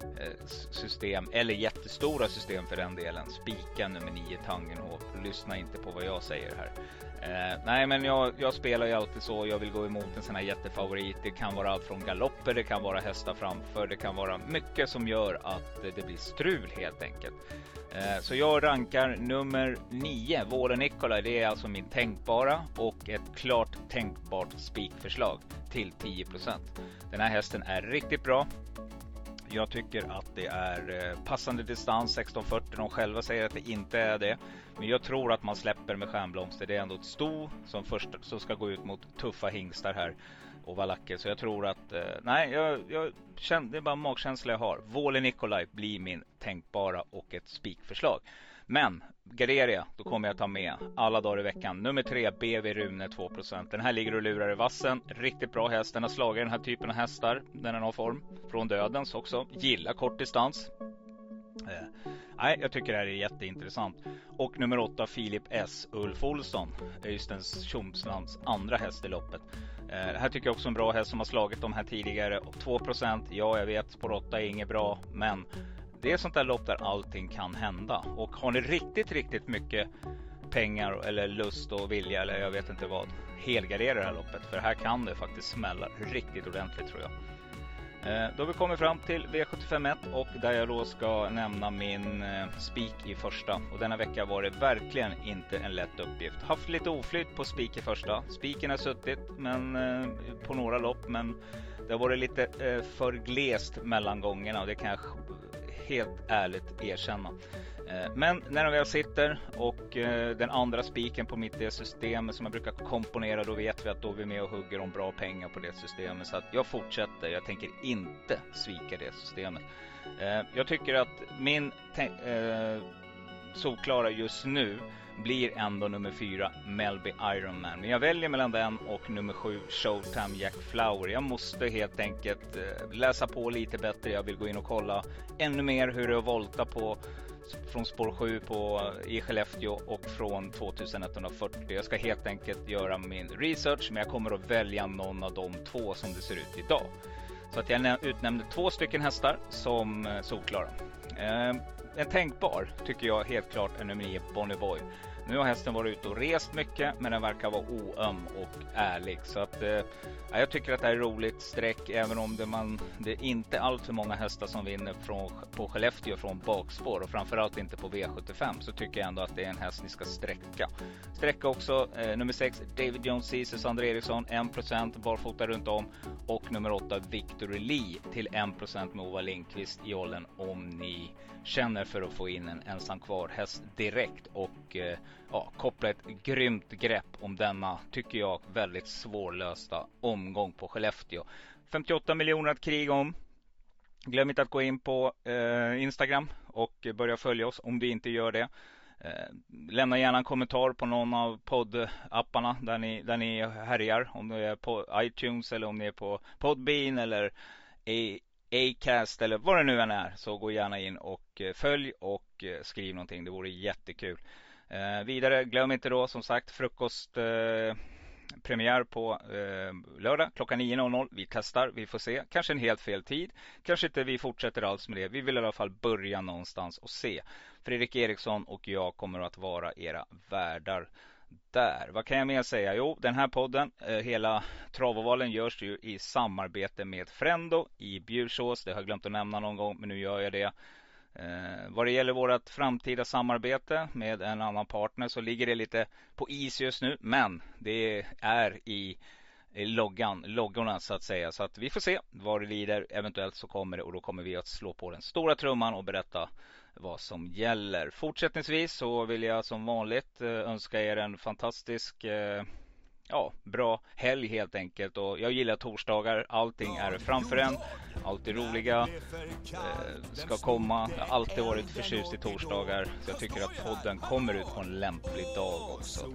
eh, system eller jättestora system för den delen. Spika nummer 9 Tangenhop. Lyssna inte på vad jag säger här. Eh, nej, men jag, jag, spelar ju alltid så. Jag vill gå emot en sån här jättefavorit. Det kan vara allt från galopper, det kan vara hästar framför, det kan vara mycket som gör att det blir strul helt enkelt. Eh, så jag rankar nummer 9, Vålen Nikolaj. Det är alltså min tänkbara och ett klart tänkbart spikförslag till 10% Den här hästen är riktigt bra. Jag tycker att det är eh, passande distans 1640. De själva säger att det inte är det. Men jag tror att man släpper med stjärnblomster. Det är ändå ett sto som först som ska gå ut mot tuffa hingstar här och valacker. Så jag tror att, eh, nej, jag, jag känner, det är bara magkänsla jag har. Våle Nikolaj blir min tänkbara och ett spikförslag. Men Gareria, då kommer jag ta med alla dagar i veckan. Nummer tre, BV Rune 2% Den här ligger och lurar i vassen. Riktigt bra häst. Den har slagit den här typen av hästar när den har form. Från dödens också. Gillar kort distans. Eh, nej, jag tycker det här är jätteintressant. Och nummer åtta, Filip S. Ulf Olsson. Öystens Tjomslands andra häst i loppet. Eh, det här tycker jag också är en bra häst som har slagit de här tidigare. 2% ja jag vet, spår 8 är inget bra. Men det är sånt där lopp där allting kan hända. Och har ni riktigt, riktigt mycket pengar eller lust och vilja eller jag vet inte vad. Helgardera det här loppet. För här kan det faktiskt smälla riktigt ordentligt tror jag. Eh, då har vi kommit fram till V751 och där jag då ska nämna min eh, spik i första. Och denna vecka var det verkligen inte en lätt uppgift. Haft lite oflyt på spik i första. Spiken har suttit men, eh, på några lopp men det har varit lite för glest mellan gångerna och det kan jag helt ärligt erkänna. Eh, men när de väl sitter och eh, den andra spiken på mitt det system som jag brukar komponera, då vet vi att då är vi med och hugger om bra pengar på det systemet. Så att jag fortsätter. Jag tänker inte svika det systemet. Eh, jag tycker att min solklara just nu blir ändå nummer fyra Melby Ironman. Men jag väljer mellan den och nummer sju Showtime Jack Flower. Jag måste helt enkelt eh, läsa på lite bättre. Jag vill gå in och kolla ännu mer hur det är att volta på från spår 7 på, eh, i Skellefteå och från 2140. Jag ska helt enkelt göra min research men jag kommer att välja någon av de två som det ser ut idag. Så att jag utnämnde två stycken hästar som eh, solklara. Eh, en tänkbar tycker jag helt klart är nummer 9 Bonnie Boy. Nu har hästen varit ute och rest mycket men den verkar vara oöm och ärlig. Så att, eh, jag tycker att det här är roligt streck även om det, man, det är inte allt många hästar som vinner från, på Skellefteå från bakspår och framförallt inte på V75 så tycker jag ändå att det är en häst ni ska sträcka. Sträcka också eh, nummer 6 David Jones Ceesay André Eriksson 1% barfota runt om och nummer 8 Victory Lee till 1% med Ova Lindqvist i åldern om ni känner för att få in en ensam kvar häst direkt och eh, ja, koppla ett grymt grepp om denna, tycker jag, väldigt svårlösta omgång på Skellefteå. 58 miljoner att kriga om. Glöm inte att gå in på eh, Instagram och börja följa oss om du inte gör det. Eh, lämna gärna en kommentar på någon av poddapparna där ni, där ni härjar. Om det är på iTunes eller om ni är på Podbean eller Acast eller vad det nu än är. Så gå gärna in och eh, följ och eh, skriv någonting. Det vore jättekul. Eh, vidare, glöm inte då som sagt frukost eh, premiär på eh, lördag klockan 9.00. Vi testar, vi får se. Kanske en helt fel tid. Kanske inte vi fortsätter alls med det. Vi vill i alla fall börja någonstans och se. Fredrik Eriksson och jag kommer att vara era värdar där. Vad kan jag mer säga? Jo, den här podden, eh, hela Travovalen görs ju i samarbete med Frendo i Bjursås. Det har jag glömt att nämna någon gång, men nu gör jag det. Eh, vad det gäller vårt framtida samarbete med en annan partner så ligger det lite på is just nu. Men det är i, i loggan, loggorna så att säga. Så att vi får se vad det lider. Eventuellt så kommer det och då kommer vi att slå på den stora trumman och berätta vad som gäller. Fortsättningsvis så vill jag som vanligt eh, önska er en fantastisk eh, ja, bra helg helt enkelt. Och jag gillar torsdagar. Allting är framför en. Alltid roliga. Eh, ska komma. Jag har alltid varit förtjust i torsdagar. Så jag tycker att podden kommer ut på en lämplig dag också.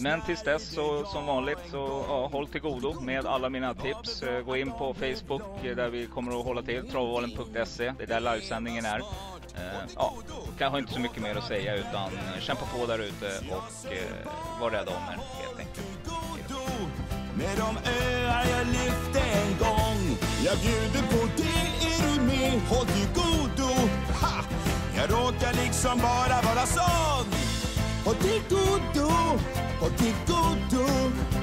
Men tills dess så som vanligt så ja, håll till godo med alla mina tips. Eh, gå in på Facebook eh, där vi kommer att hålla till. Travvalen.se. Det är där livesändningen är. Eh, ja, kanske inte så mycket mer att säga utan eh, kämpa på där ute och eh, var rädda om er helt enkelt. Med de öar jag lyfte en gång Jag bjuder på det, är du med? Håll dig godo ha! Jag råkar liksom bara vara sån Håll dig godo, håll dig godo